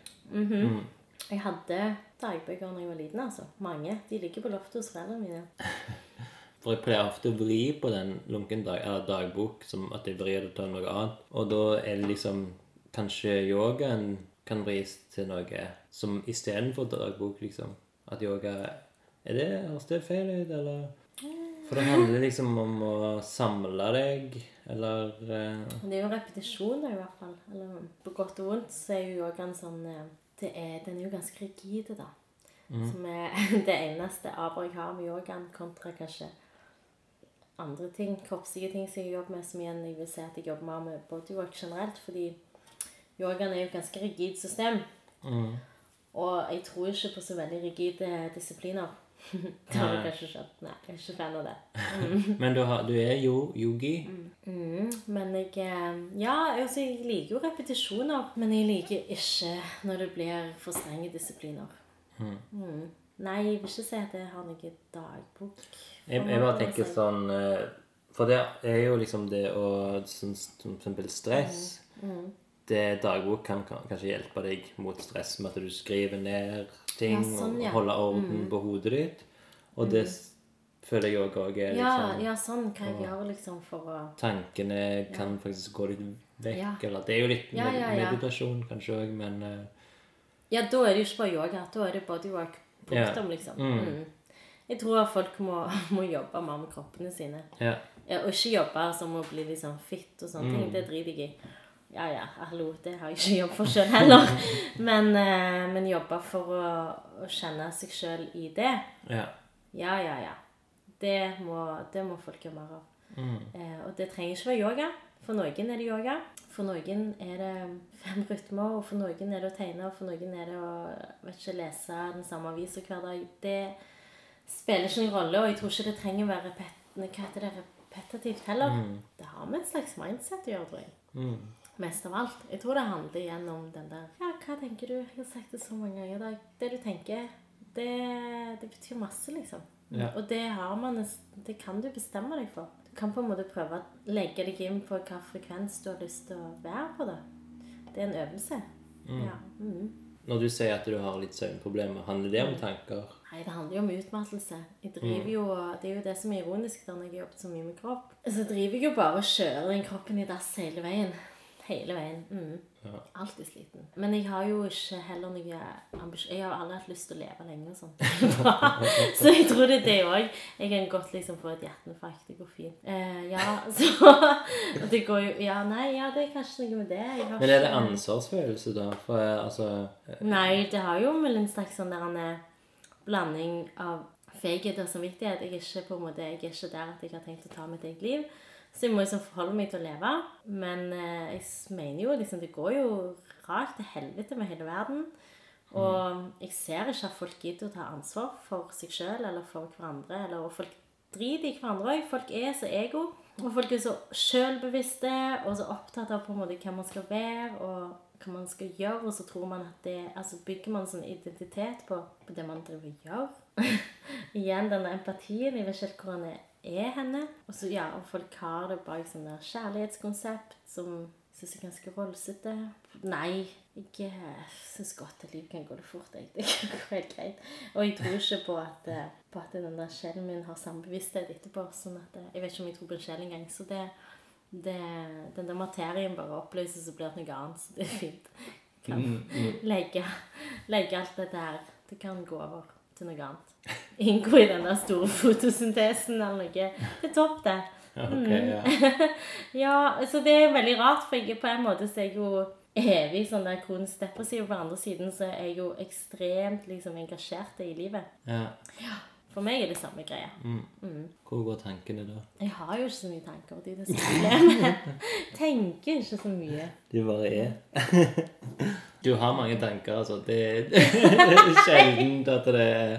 jeg hadde dagbøker da jeg var liten, altså. Mange. De ligger på loftet hos foreldrene mine. For jeg pleier ofte å vri på den lunken dag, eller dagbok som at jeg vrir det til noe annet. Og da er det liksom Kanskje yogaen kan vris til noe som istedenfor dagbok, liksom. At yoga Er det Høres det feil ut, eller? For det handler liksom om å samle deg, eller uh... Det er jo repetisjoner, i hvert fall. Eller på godt og vondt så er jo yogaen sånn eh, det er, Den er jo ganske rigid, da. Som er det eneste aber jeg har med yogaen, kontra kanskje andre ting, kroppslige ting som jeg jobber med, som igjen jeg vil si at jeg jobber mer med bodywork generelt. Fordi yogaen er jo et ganske rigid system. Og jeg tror ikke på så veldig rigide disipliner. det har du kanskje skjønt. Nei, jeg er ikke fan av det. Men du, har, du er jo yogi. Mm, men jeg eh, Ja, altså, jeg liker jo repetisjoner. Men jeg liker ikke når det blir for strenge disipliner. Mm. Nei, jeg vil ikke si at jeg har noe dagbok. Jeg, jeg bare tenker sånn eh, For det er jo liksom det å sånn, Som eksempel stress. Det dagbok kan kan- kanskje hjelpe deg mot stress med at du skriver ned ting Ja, sånn, ja. og holder orden på hodet ditt. Og det føler jeg òg er Ja, liksom ja, sånn kan jeg gjøre liksom for å Tankene kan faktisk gå litt vekk. Ja. Eller det er jo litt Ja, med, ja, ja. meditasjon kanskje òg, men uh, Ja, da er det jo ikke bare yoga. Da er det bodywork. Ja. Punktum, liksom. Mm. Mm. Jeg tror at folk må, må jobbe mer med kroppene sine. ja. Ja, og ikke jobbe som å bli liksom fit og sånne Mm. ting. Det driter jeg i. Ja, ja, hallo, det har jeg ikke jobb for sjøl heller. Men, uh, men jobbe for å, å kjenne seg sjøl i det. ja. Ja, ja, ja. Det må, det må folk gjøre mer av. Mm. Uh, og det trenger ikke være yoga. For noen er det yoga. For noen er det fem rytmer, og for noen er det å tegne, og for noen er det å vet ikke, lese den samme avisa hver dag. Det spiller ikke noen rolle, og jeg tror ikke det trenger å være repet, hva heter det, repetitivt heller. Det har med et slags mindset å gjøre, tror jeg. Mm. Mest av alt. Jeg tror det handler igjen om den der Ja, hva tenker du? Jeg har sagt det så mange ganger i dag. Det du tenker, det, det betyr masse, liksom. Ja. Og det har man Det kan du bestemme deg for. Du kan på en måte prøve å legge deg inn på hva frekvens du har lyst til å være på det. Det er en øvelse. Ja. Mm. Når du sier at du har litt søvnproblemer, handler det om tanker? Nei, det handler jo om utmattelse. Jeg driver jo, Det er jo det som er ironisk da når jeg har jobbet så mye med kropp. Så driver jeg jo bare og kjører den kroppen i dass hele veien. Hele veien. Mm. Ja. Alltid sliten. Men jeg har jo ikke heller noe ambisjon Jeg har aldri hatt lyst til å leve lenge og sånn. så jeg tror det er det òg. Jeg kan godt liksom få et hjerteinfarkt. Det går fint. Eh, ja, så det går jo Ja, nei, ja, det er kanskje noe med det. Har Men er det ansvarsfølelse, da? For eh, altså Nei, det har jo vel en slags sånn der en eh, blanding av feighet og samvittighet. Jeg er ikke på en måte, jeg er ikke der at jeg har tenkt å ta mitt eget liv. Så jeg må liksom forholde meg til å leve. Men eh, jeg mener jo liksom Det går jo rart til helvete med hele verden. Og jeg ser ikke at folk gidder å ta ansvar for seg sjøl eller for hverandre. Eller, og folk driter i hverandre òg. Folk er så ego. Og folk er så sjølbevisste og så opptatt av på en måte hva man skal være og hva man skal gjøre. Og så tror man at det Altså bygger man sånn identitet på, på det man driver og gjør. Igjen denne empatien. Jeg vet ikke helt hvor den er, er henne. Og så ja, og folk har det bak sånn der kjærlighetskonsept som syns er ganske rollsete. Nei, jeg syns godt at livet kan gå det fort. Jeg. Det går helt greit. Og jeg tror ikke på at, eh, på at den der sjelen min har samme bevissthet etterpå. sånn at eh, Jeg vet ikke om jeg tror på en sjel engang. Så det, det, den der materien bare oppløses og blir noe annet. Så det er fint. Kan legge, legge alt dette her Det kan gå over til noe annet. Inngå i den der store fotosyntesen eller noe. Det er topp, det. ja, Okay, ja. Ja, så det er veldig rart, for jeg på en måte så er jeg jo evig sånn der kronisk depressiv. På den andre siden så er jeg jo ekstremt liksom engasjert i livet. ja. For meg er det samme greia. Hvor går tankene da? Jeg har jo ikke så mye tanker. Det er det som er problemet. Tenker ikke så mye. De bare er. Du har mange tanker, altså. Det er sjelden at det er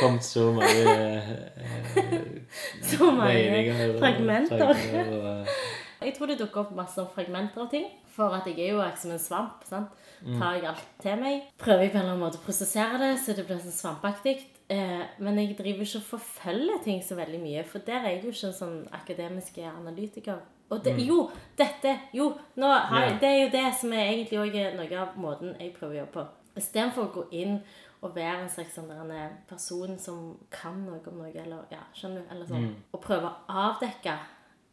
kommet så mange eh, Så mange og fragmenter. tanker og, Jeg tror det dukker opp masse fragmenter av ting. For at jeg er jo ikke som en svamp. sant? Tar jeg alt til meg, prøver jeg på en eller annen måte å prosessere det, så det blir sånn svampaktig. Eh, men jeg driver ikke og forfølger ting så veldig mye, for der er jeg jo ikke en sånn akademisk analytiker. Og det, jo, dette Jo, nå har jeg, det er jo det som er egentlig også noe av måten jeg prøver å jobbe på. Istedenfor å gå inn og være en slags sånn en person som kan noe om noe, eller ja, skjønner du? Eller sånn. Og prøve å avdekke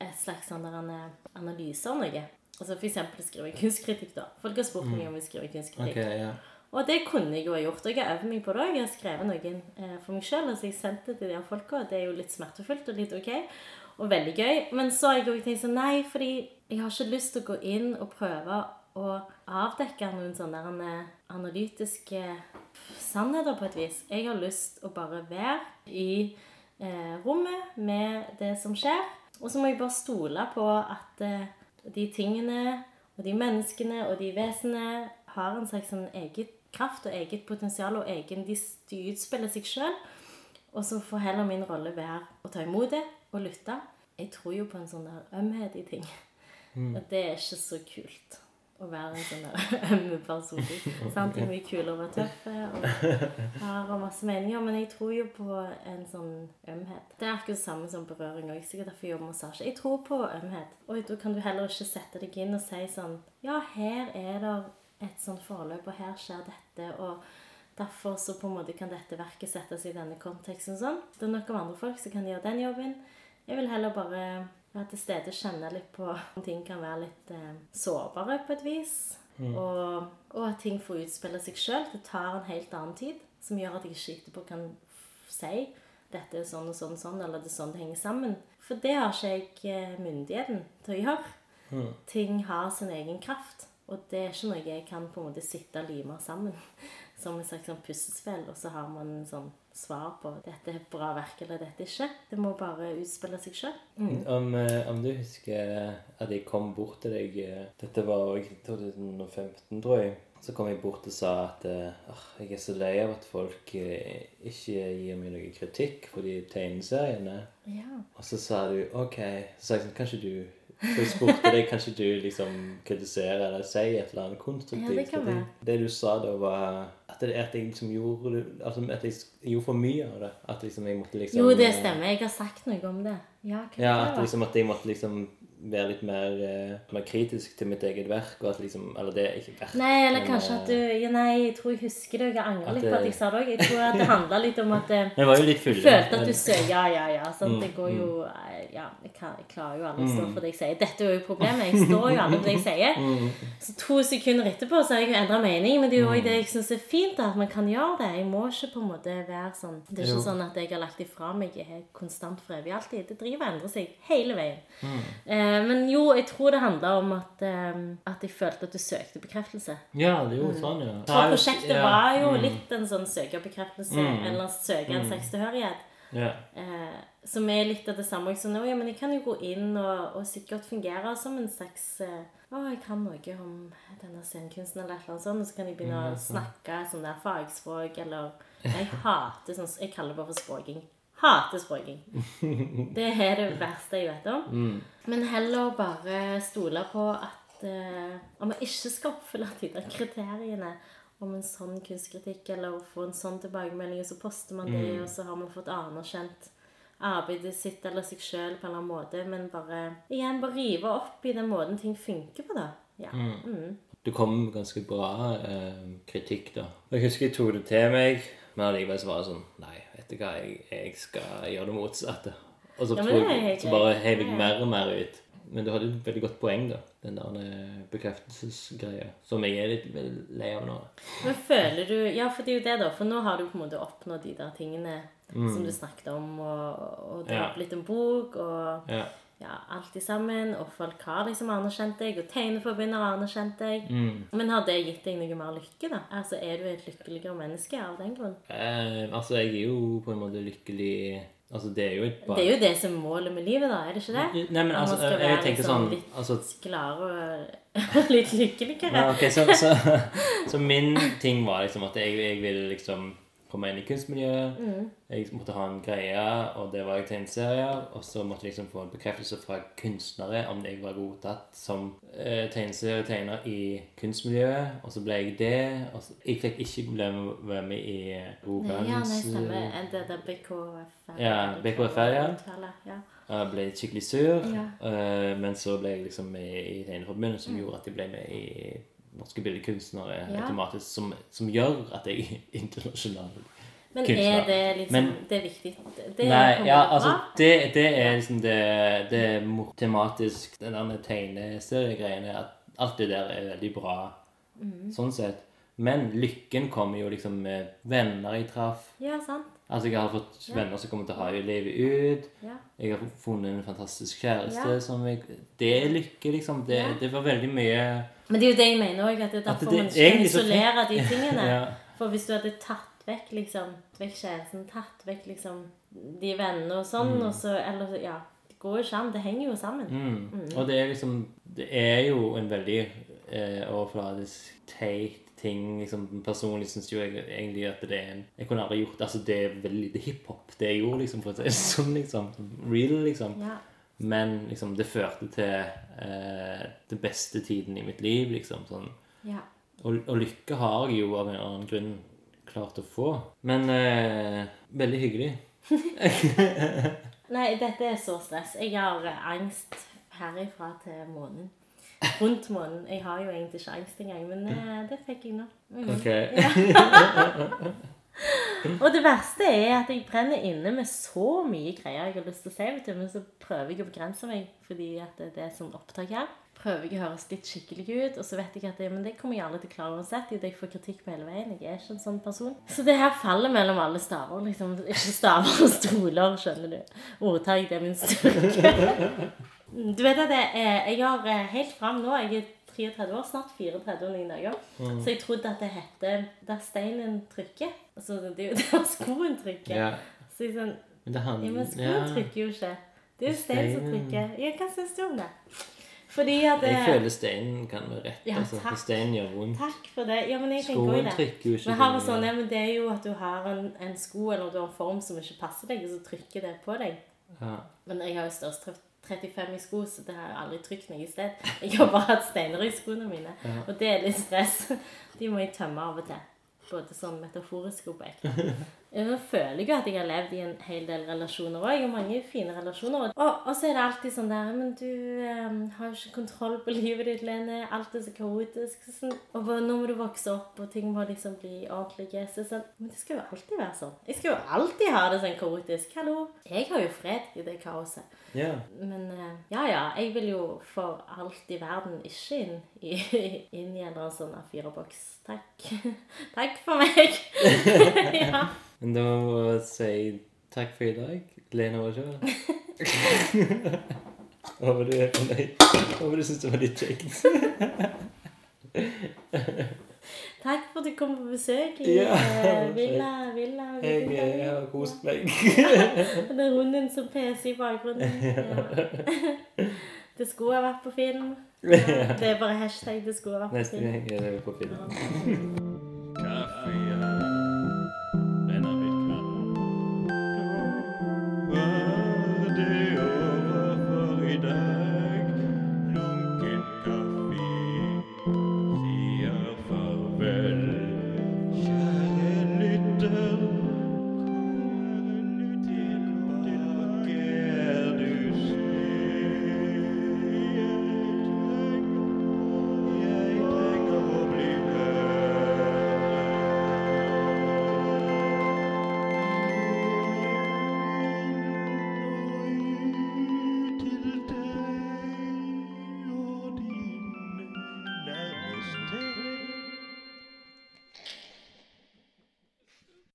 et slags sånn en analyse av noe. Altså for eksempel skrive kunstkritikk, da. Folk har spurt meg om jeg skriver kunstkritikk. Okay, ja. Og det kunne jeg jo ha gjort. Og jeg har øvd meg på det. Jeg har skrevet noen eh, for meg sjøl. Altså jeg sendte det til de folka. Det er jo litt smertefullt og litt ok. Og veldig gøy. Men så har jeg også tenkt sånn Nei, fordi jeg har ikke lyst til å gå inn og prøve å avdekke noen sånne analytiske sannheter på et vis. Jeg har lyst å bare være i eh, rommet med det som skjer. Og så må jeg bare stole på at eh, de tingene og de menneskene og de vesenene har en slags sånn eget kraft og eget potensial og egen de utspiller seg sjøl. Og så får heller min rolle være å ta imot det og lytte. Jeg tror jo på en sånn der ømhet i ting. Og det er ikke så kult å være en sånn der ømme person. Sant? Det er mye kulere å være tøff og har masse meninger. Men jeg tror jo på en sånn ømhet. Det er akkurat det samme som berøring òg. Sikkert derfor jeg jobber massasje. Jeg tror på ømhet. Og da kan du heller ikke sette deg inn og si sånn Ja, her er det et sånt forløp, og her skjer dette. og Derfor så på en måte kan dette verket settes i denne konteksten. sånn. Det er av andre folk som kan gjøre den jobben. Jeg vil heller bare være til stede og kjenne litt på om ting kan være litt eh, sårbare på et vis. Og, og at ting får utspille seg sjøl. Det tar en helt annen tid. Som gjør at jeg ikke etterpå kan si dette er sånn og sånn, og sånn, eller det er sånn det henger sammen. For det har ikke jeg eh, myndigheten til å gjøre. Ting har sin egen kraft. Og det er ikke noe jeg kan på en måte sitte og lime sammen som et slags sånn puslespill, og så har man en sånn svar på dette er et bra verk eller dette ikke. Det må bare utspille seg sjøl. Om, eh, om du husker at jeg kom bort til deg eh, Dette var også 2015, tror jeg. Så kom jeg bort og sa at eh, jeg er så lei av at folk eh, ikke gir meg noe kritikk for de tegneseriene. Ja. Og så sa du OK. Så sa jeg sånn Kanskje du Så jeg spurte deg kanskje du liksom kritiserer eller sier et eller annet konstruktivt. Ja, det kan være. Det du sa da, var at, det, at jeg liksom gjorde Altså at jeg gjorde for mye av det. At liksom jeg måtte liksom Jo, det eh, stemmer. Jeg har sagt noe om det. Ja, hva Ja, at, liksom, at jeg måtte liksom være litt mer, eh, mer kritisk til mitt eget verk. Og at liksom Eller det er ikke verk. Nei, eller men, kanskje eh, at du ja, Nei, jeg tror jeg husker det. Jeg angrer litt på at jeg sa det òg. Jeg tror at det handla litt om at eh, Jeg var jo litt full. følte at du sa Ja, ja, ja. Mm, Det går jo eh, Ja, jeg, kan, jeg klarer jo aldri å stå for det jeg sier. Dette er jo problemet. Jeg står jo aldri for det jeg sier. Mm. Så to sekunder etterpå så har jeg jo endra mening. Men det er jo Mm. òg det jeg syns er fint, at man kan gjøre det. Jeg må ikke på en måte være sånn Det er ikke Jo. sånn at jeg har lagt ifra meg konstant for evig alltid. Det driver og endrer seg hele veien. Mm. Eh, men jo, jeg tror det handla om at, eh, at jeg følte at du søkte bekreftelse. Ja, det er jo sånn, ja. For prosjektet var jo mm, litt en sånn søkerbekreftelse, eller søke en sextilhørighet. Ja. Eh, som er litt av det samme. Jeg «Nå, ja, men jeg kan jo gå inn og, og sikkert fungere som en slags eh, Å, jeg kan noe om denne scenekunsten eller et eller annet sånt, og så kan jeg begynne å snakke sånn der fagspråk, eller Jeg hater sånn Jeg kaller det bare for språking. Hater språking. Det er det verste jeg vet om. Men heller bare stole på at eh, om man ikke skal oppfylle de der kriteriene om en sånn kunstkritikk, eller å få en sånn tilbakemelding, og så poster man det, og så har man fått anerkjent arbeidet sitt eller seg sjøl på en eller annen måte, men bare igjen bare rive opp i den måten ting funker på, da. Ja. Mm. Det kom ganske bra eh, kritikk, da. Jeg husker jeg tok det til meg, men allikevel så var det sånn Nei, vet du hva, jeg, jeg skal gjøre det motsatte. Og så, Ja, tror jeg, så bare heiv jeg mer og mer ut. Men du hadde et veldig godt poeng, da. Den der eh, bekreftelsesgreia. Som jeg er litt lei av nå. Men føler du Ja, for det er jo det, da. For nå har du på en måte oppnådd de der tingene som du snakket om, og, og Ja. har blitt en bok, og Ja. Ja, alltid sammen, og folk har liksom anerkjent deg, og Tegneforbundet har anerkjent deg. Mm. Men har det gitt deg noe mer lykke, da? Altså, Er du et lykkeligere menneske av den grunn? Eh, altså, jeg er jo på en måte lykkelig Altså, det er jo et Det er jo det som er målet med livet, da, er det ikke det? Nei, men altså, skal jeg, jeg tenker liksom sånn litt altså, Klare og litt lykkeligere. Ja, ok, så, så, så min ting var liksom at jeg, jeg ville liksom komme inn i kunstmiljøet. Mm. Jeg måtte ha en greie, og det var jeg tegneserier. Og så måtte jeg liksom få en bekreftelse fra kunstnere om jeg var godtatt som eh, tegneserietegner i kunstmiljøet. Og så ble jeg det. Og så, jeg fikk ikke bli med, med i Nei, ja, nei, stemmer. Det der BKFR. Ja, BKFR, ja. ja. Jeg ble skikkelig sur, Ja. eh, men så ble jeg liksom med i Tegneforbundet, som gjorde at jeg ble med i Norske billedkunstnere Ja. automatisk, som, som gjør at jeg er internasjonal. Men Kunstner. er det liksom Men- Det er viktig? Det er Nei, på ja, altså, det, det er liksom det, det er tematisk, den der tegneseriegreiene, at alt det der er veldig bra, mm. sånn sett. Men lykken kommer jo liksom med venner jeg traff. Ja, sant? Altså, jeg har fått venner som kommer til å ha livet ut. Ja. Jeg har funnet en fantastisk kjæreste Ja. som jeg Det er lykke, liksom. Det, Ja. det var veldig mye Men det er jo det jeg mener òg, at det er derfor det man kan isolere de tingene. Ja. For hvis du hadde tatt vekk liksom vekk kjæresten, tatt vekk liksom de vennene og sånn, og så Eller ja. Det går jo ikke an. Det henger jo sammen. Mm. Og det er liksom Det er jo en veldig eh, overfladisk, teit ting. liksom Personlig syns jo jeg egentlig at det er en Jeg kunne aldri gjort Altså, det er veldig det hiphop. Det jeg gjorde, liksom, for å si det sånn, liksom. Real, liksom. Ja. Men liksom, det førte til eh, den beste tiden i mitt liv, liksom. Sånn. Ja. Og, og lykke har jeg jo av en annen grunn klart å få. Men eh, veldig hyggelig. Nei, dette er så stress. Jeg har eh, angst herifra til månen. Rundt månen. Jeg har jo egentlig ikke angst engang, men eh, det fikk jeg nå. Mhm. Ok. Og det verste er at jeg brenner inne med så mye greier jeg har lyst til å si, vet du, men så prøver jeg å begrense meg fordi at det det er sånn opptak her. Prøver jeg å høres litt skikkelig ut, og så vet jeg at det, men det kommer jeg aldri til å klare uansett. Jeg får kritikk på hele veien. Jeg er ikke en sånn person. Så det her faller mellom alle staver. liksom. Ikke staver og stoler, skjønner du. Ordtak, det er min styrke. Du vet at jeg, jeg har eh, helt fram nå Jeg er 33 år, snart 34 om noen dager. Så jeg trodde at det heter Der steinen trykker. Altså, det er jo der skoen trykker. Ja. Så jeg sånn Men det Ja, men skoen skoen trykker jo ikke. Det er jo stein som trykker. Ja, hva syns du om det? Fordi at Jeg føler steinen kan være rett. Ja, altså, for steinen gjør vondt. Takk for det. Ja, men jeg tenker også det. trykker jo ikke. Men, har sånn, ja, men det er jo at du har en, en sko eller du har en form som ikke passer deg, og så trykker det på deg. Ja. Men jeg har jo størst 35 i sko, så det har jeg aldri trykt noe sted. Jeg har bare hatt steiner i skoene mine, og det er litt stress. De må jeg tømme av og til. Både sånn metaforisk og på ekte. Jeg føler jo at jeg har levd i en hel del relasjoner òg. Jeg har mange fine relasjoner. Og, og så er det alltid sånn der Men du um, har jo ikke kontroll på livet ditt, Lene. Alt er så kaotisk. Sånn. Og nå må du vokse opp, og ting må liksom bli ordentlig. Så sånn, men det skal jo alltid være sånn. Jeg skal jo alltid ha det sånn kaotisk. Hallo. Jeg har jo fred i det kaoset. Yeah. Men uh, ja, ja. Jeg vil jo for alt i verden ikke inn i, inn i en eller annen sånn A4-boks. Takk. Takk for meg. ja. Da må jeg si takk for i dag. Lene Aasjø. Håper du er fornøyd. Håper du syns det var litt kjekt. Takk for at du kom på besøk i Ja. eh, Villa Villa. Jeg, jeg har kost meg. Og det er hunden som peser i bakgrunnen. Ja. Det skulle ha vært på film. Ja. Det er bare hashtag 'det skulle ha vært på film'. Neste gang er det på film.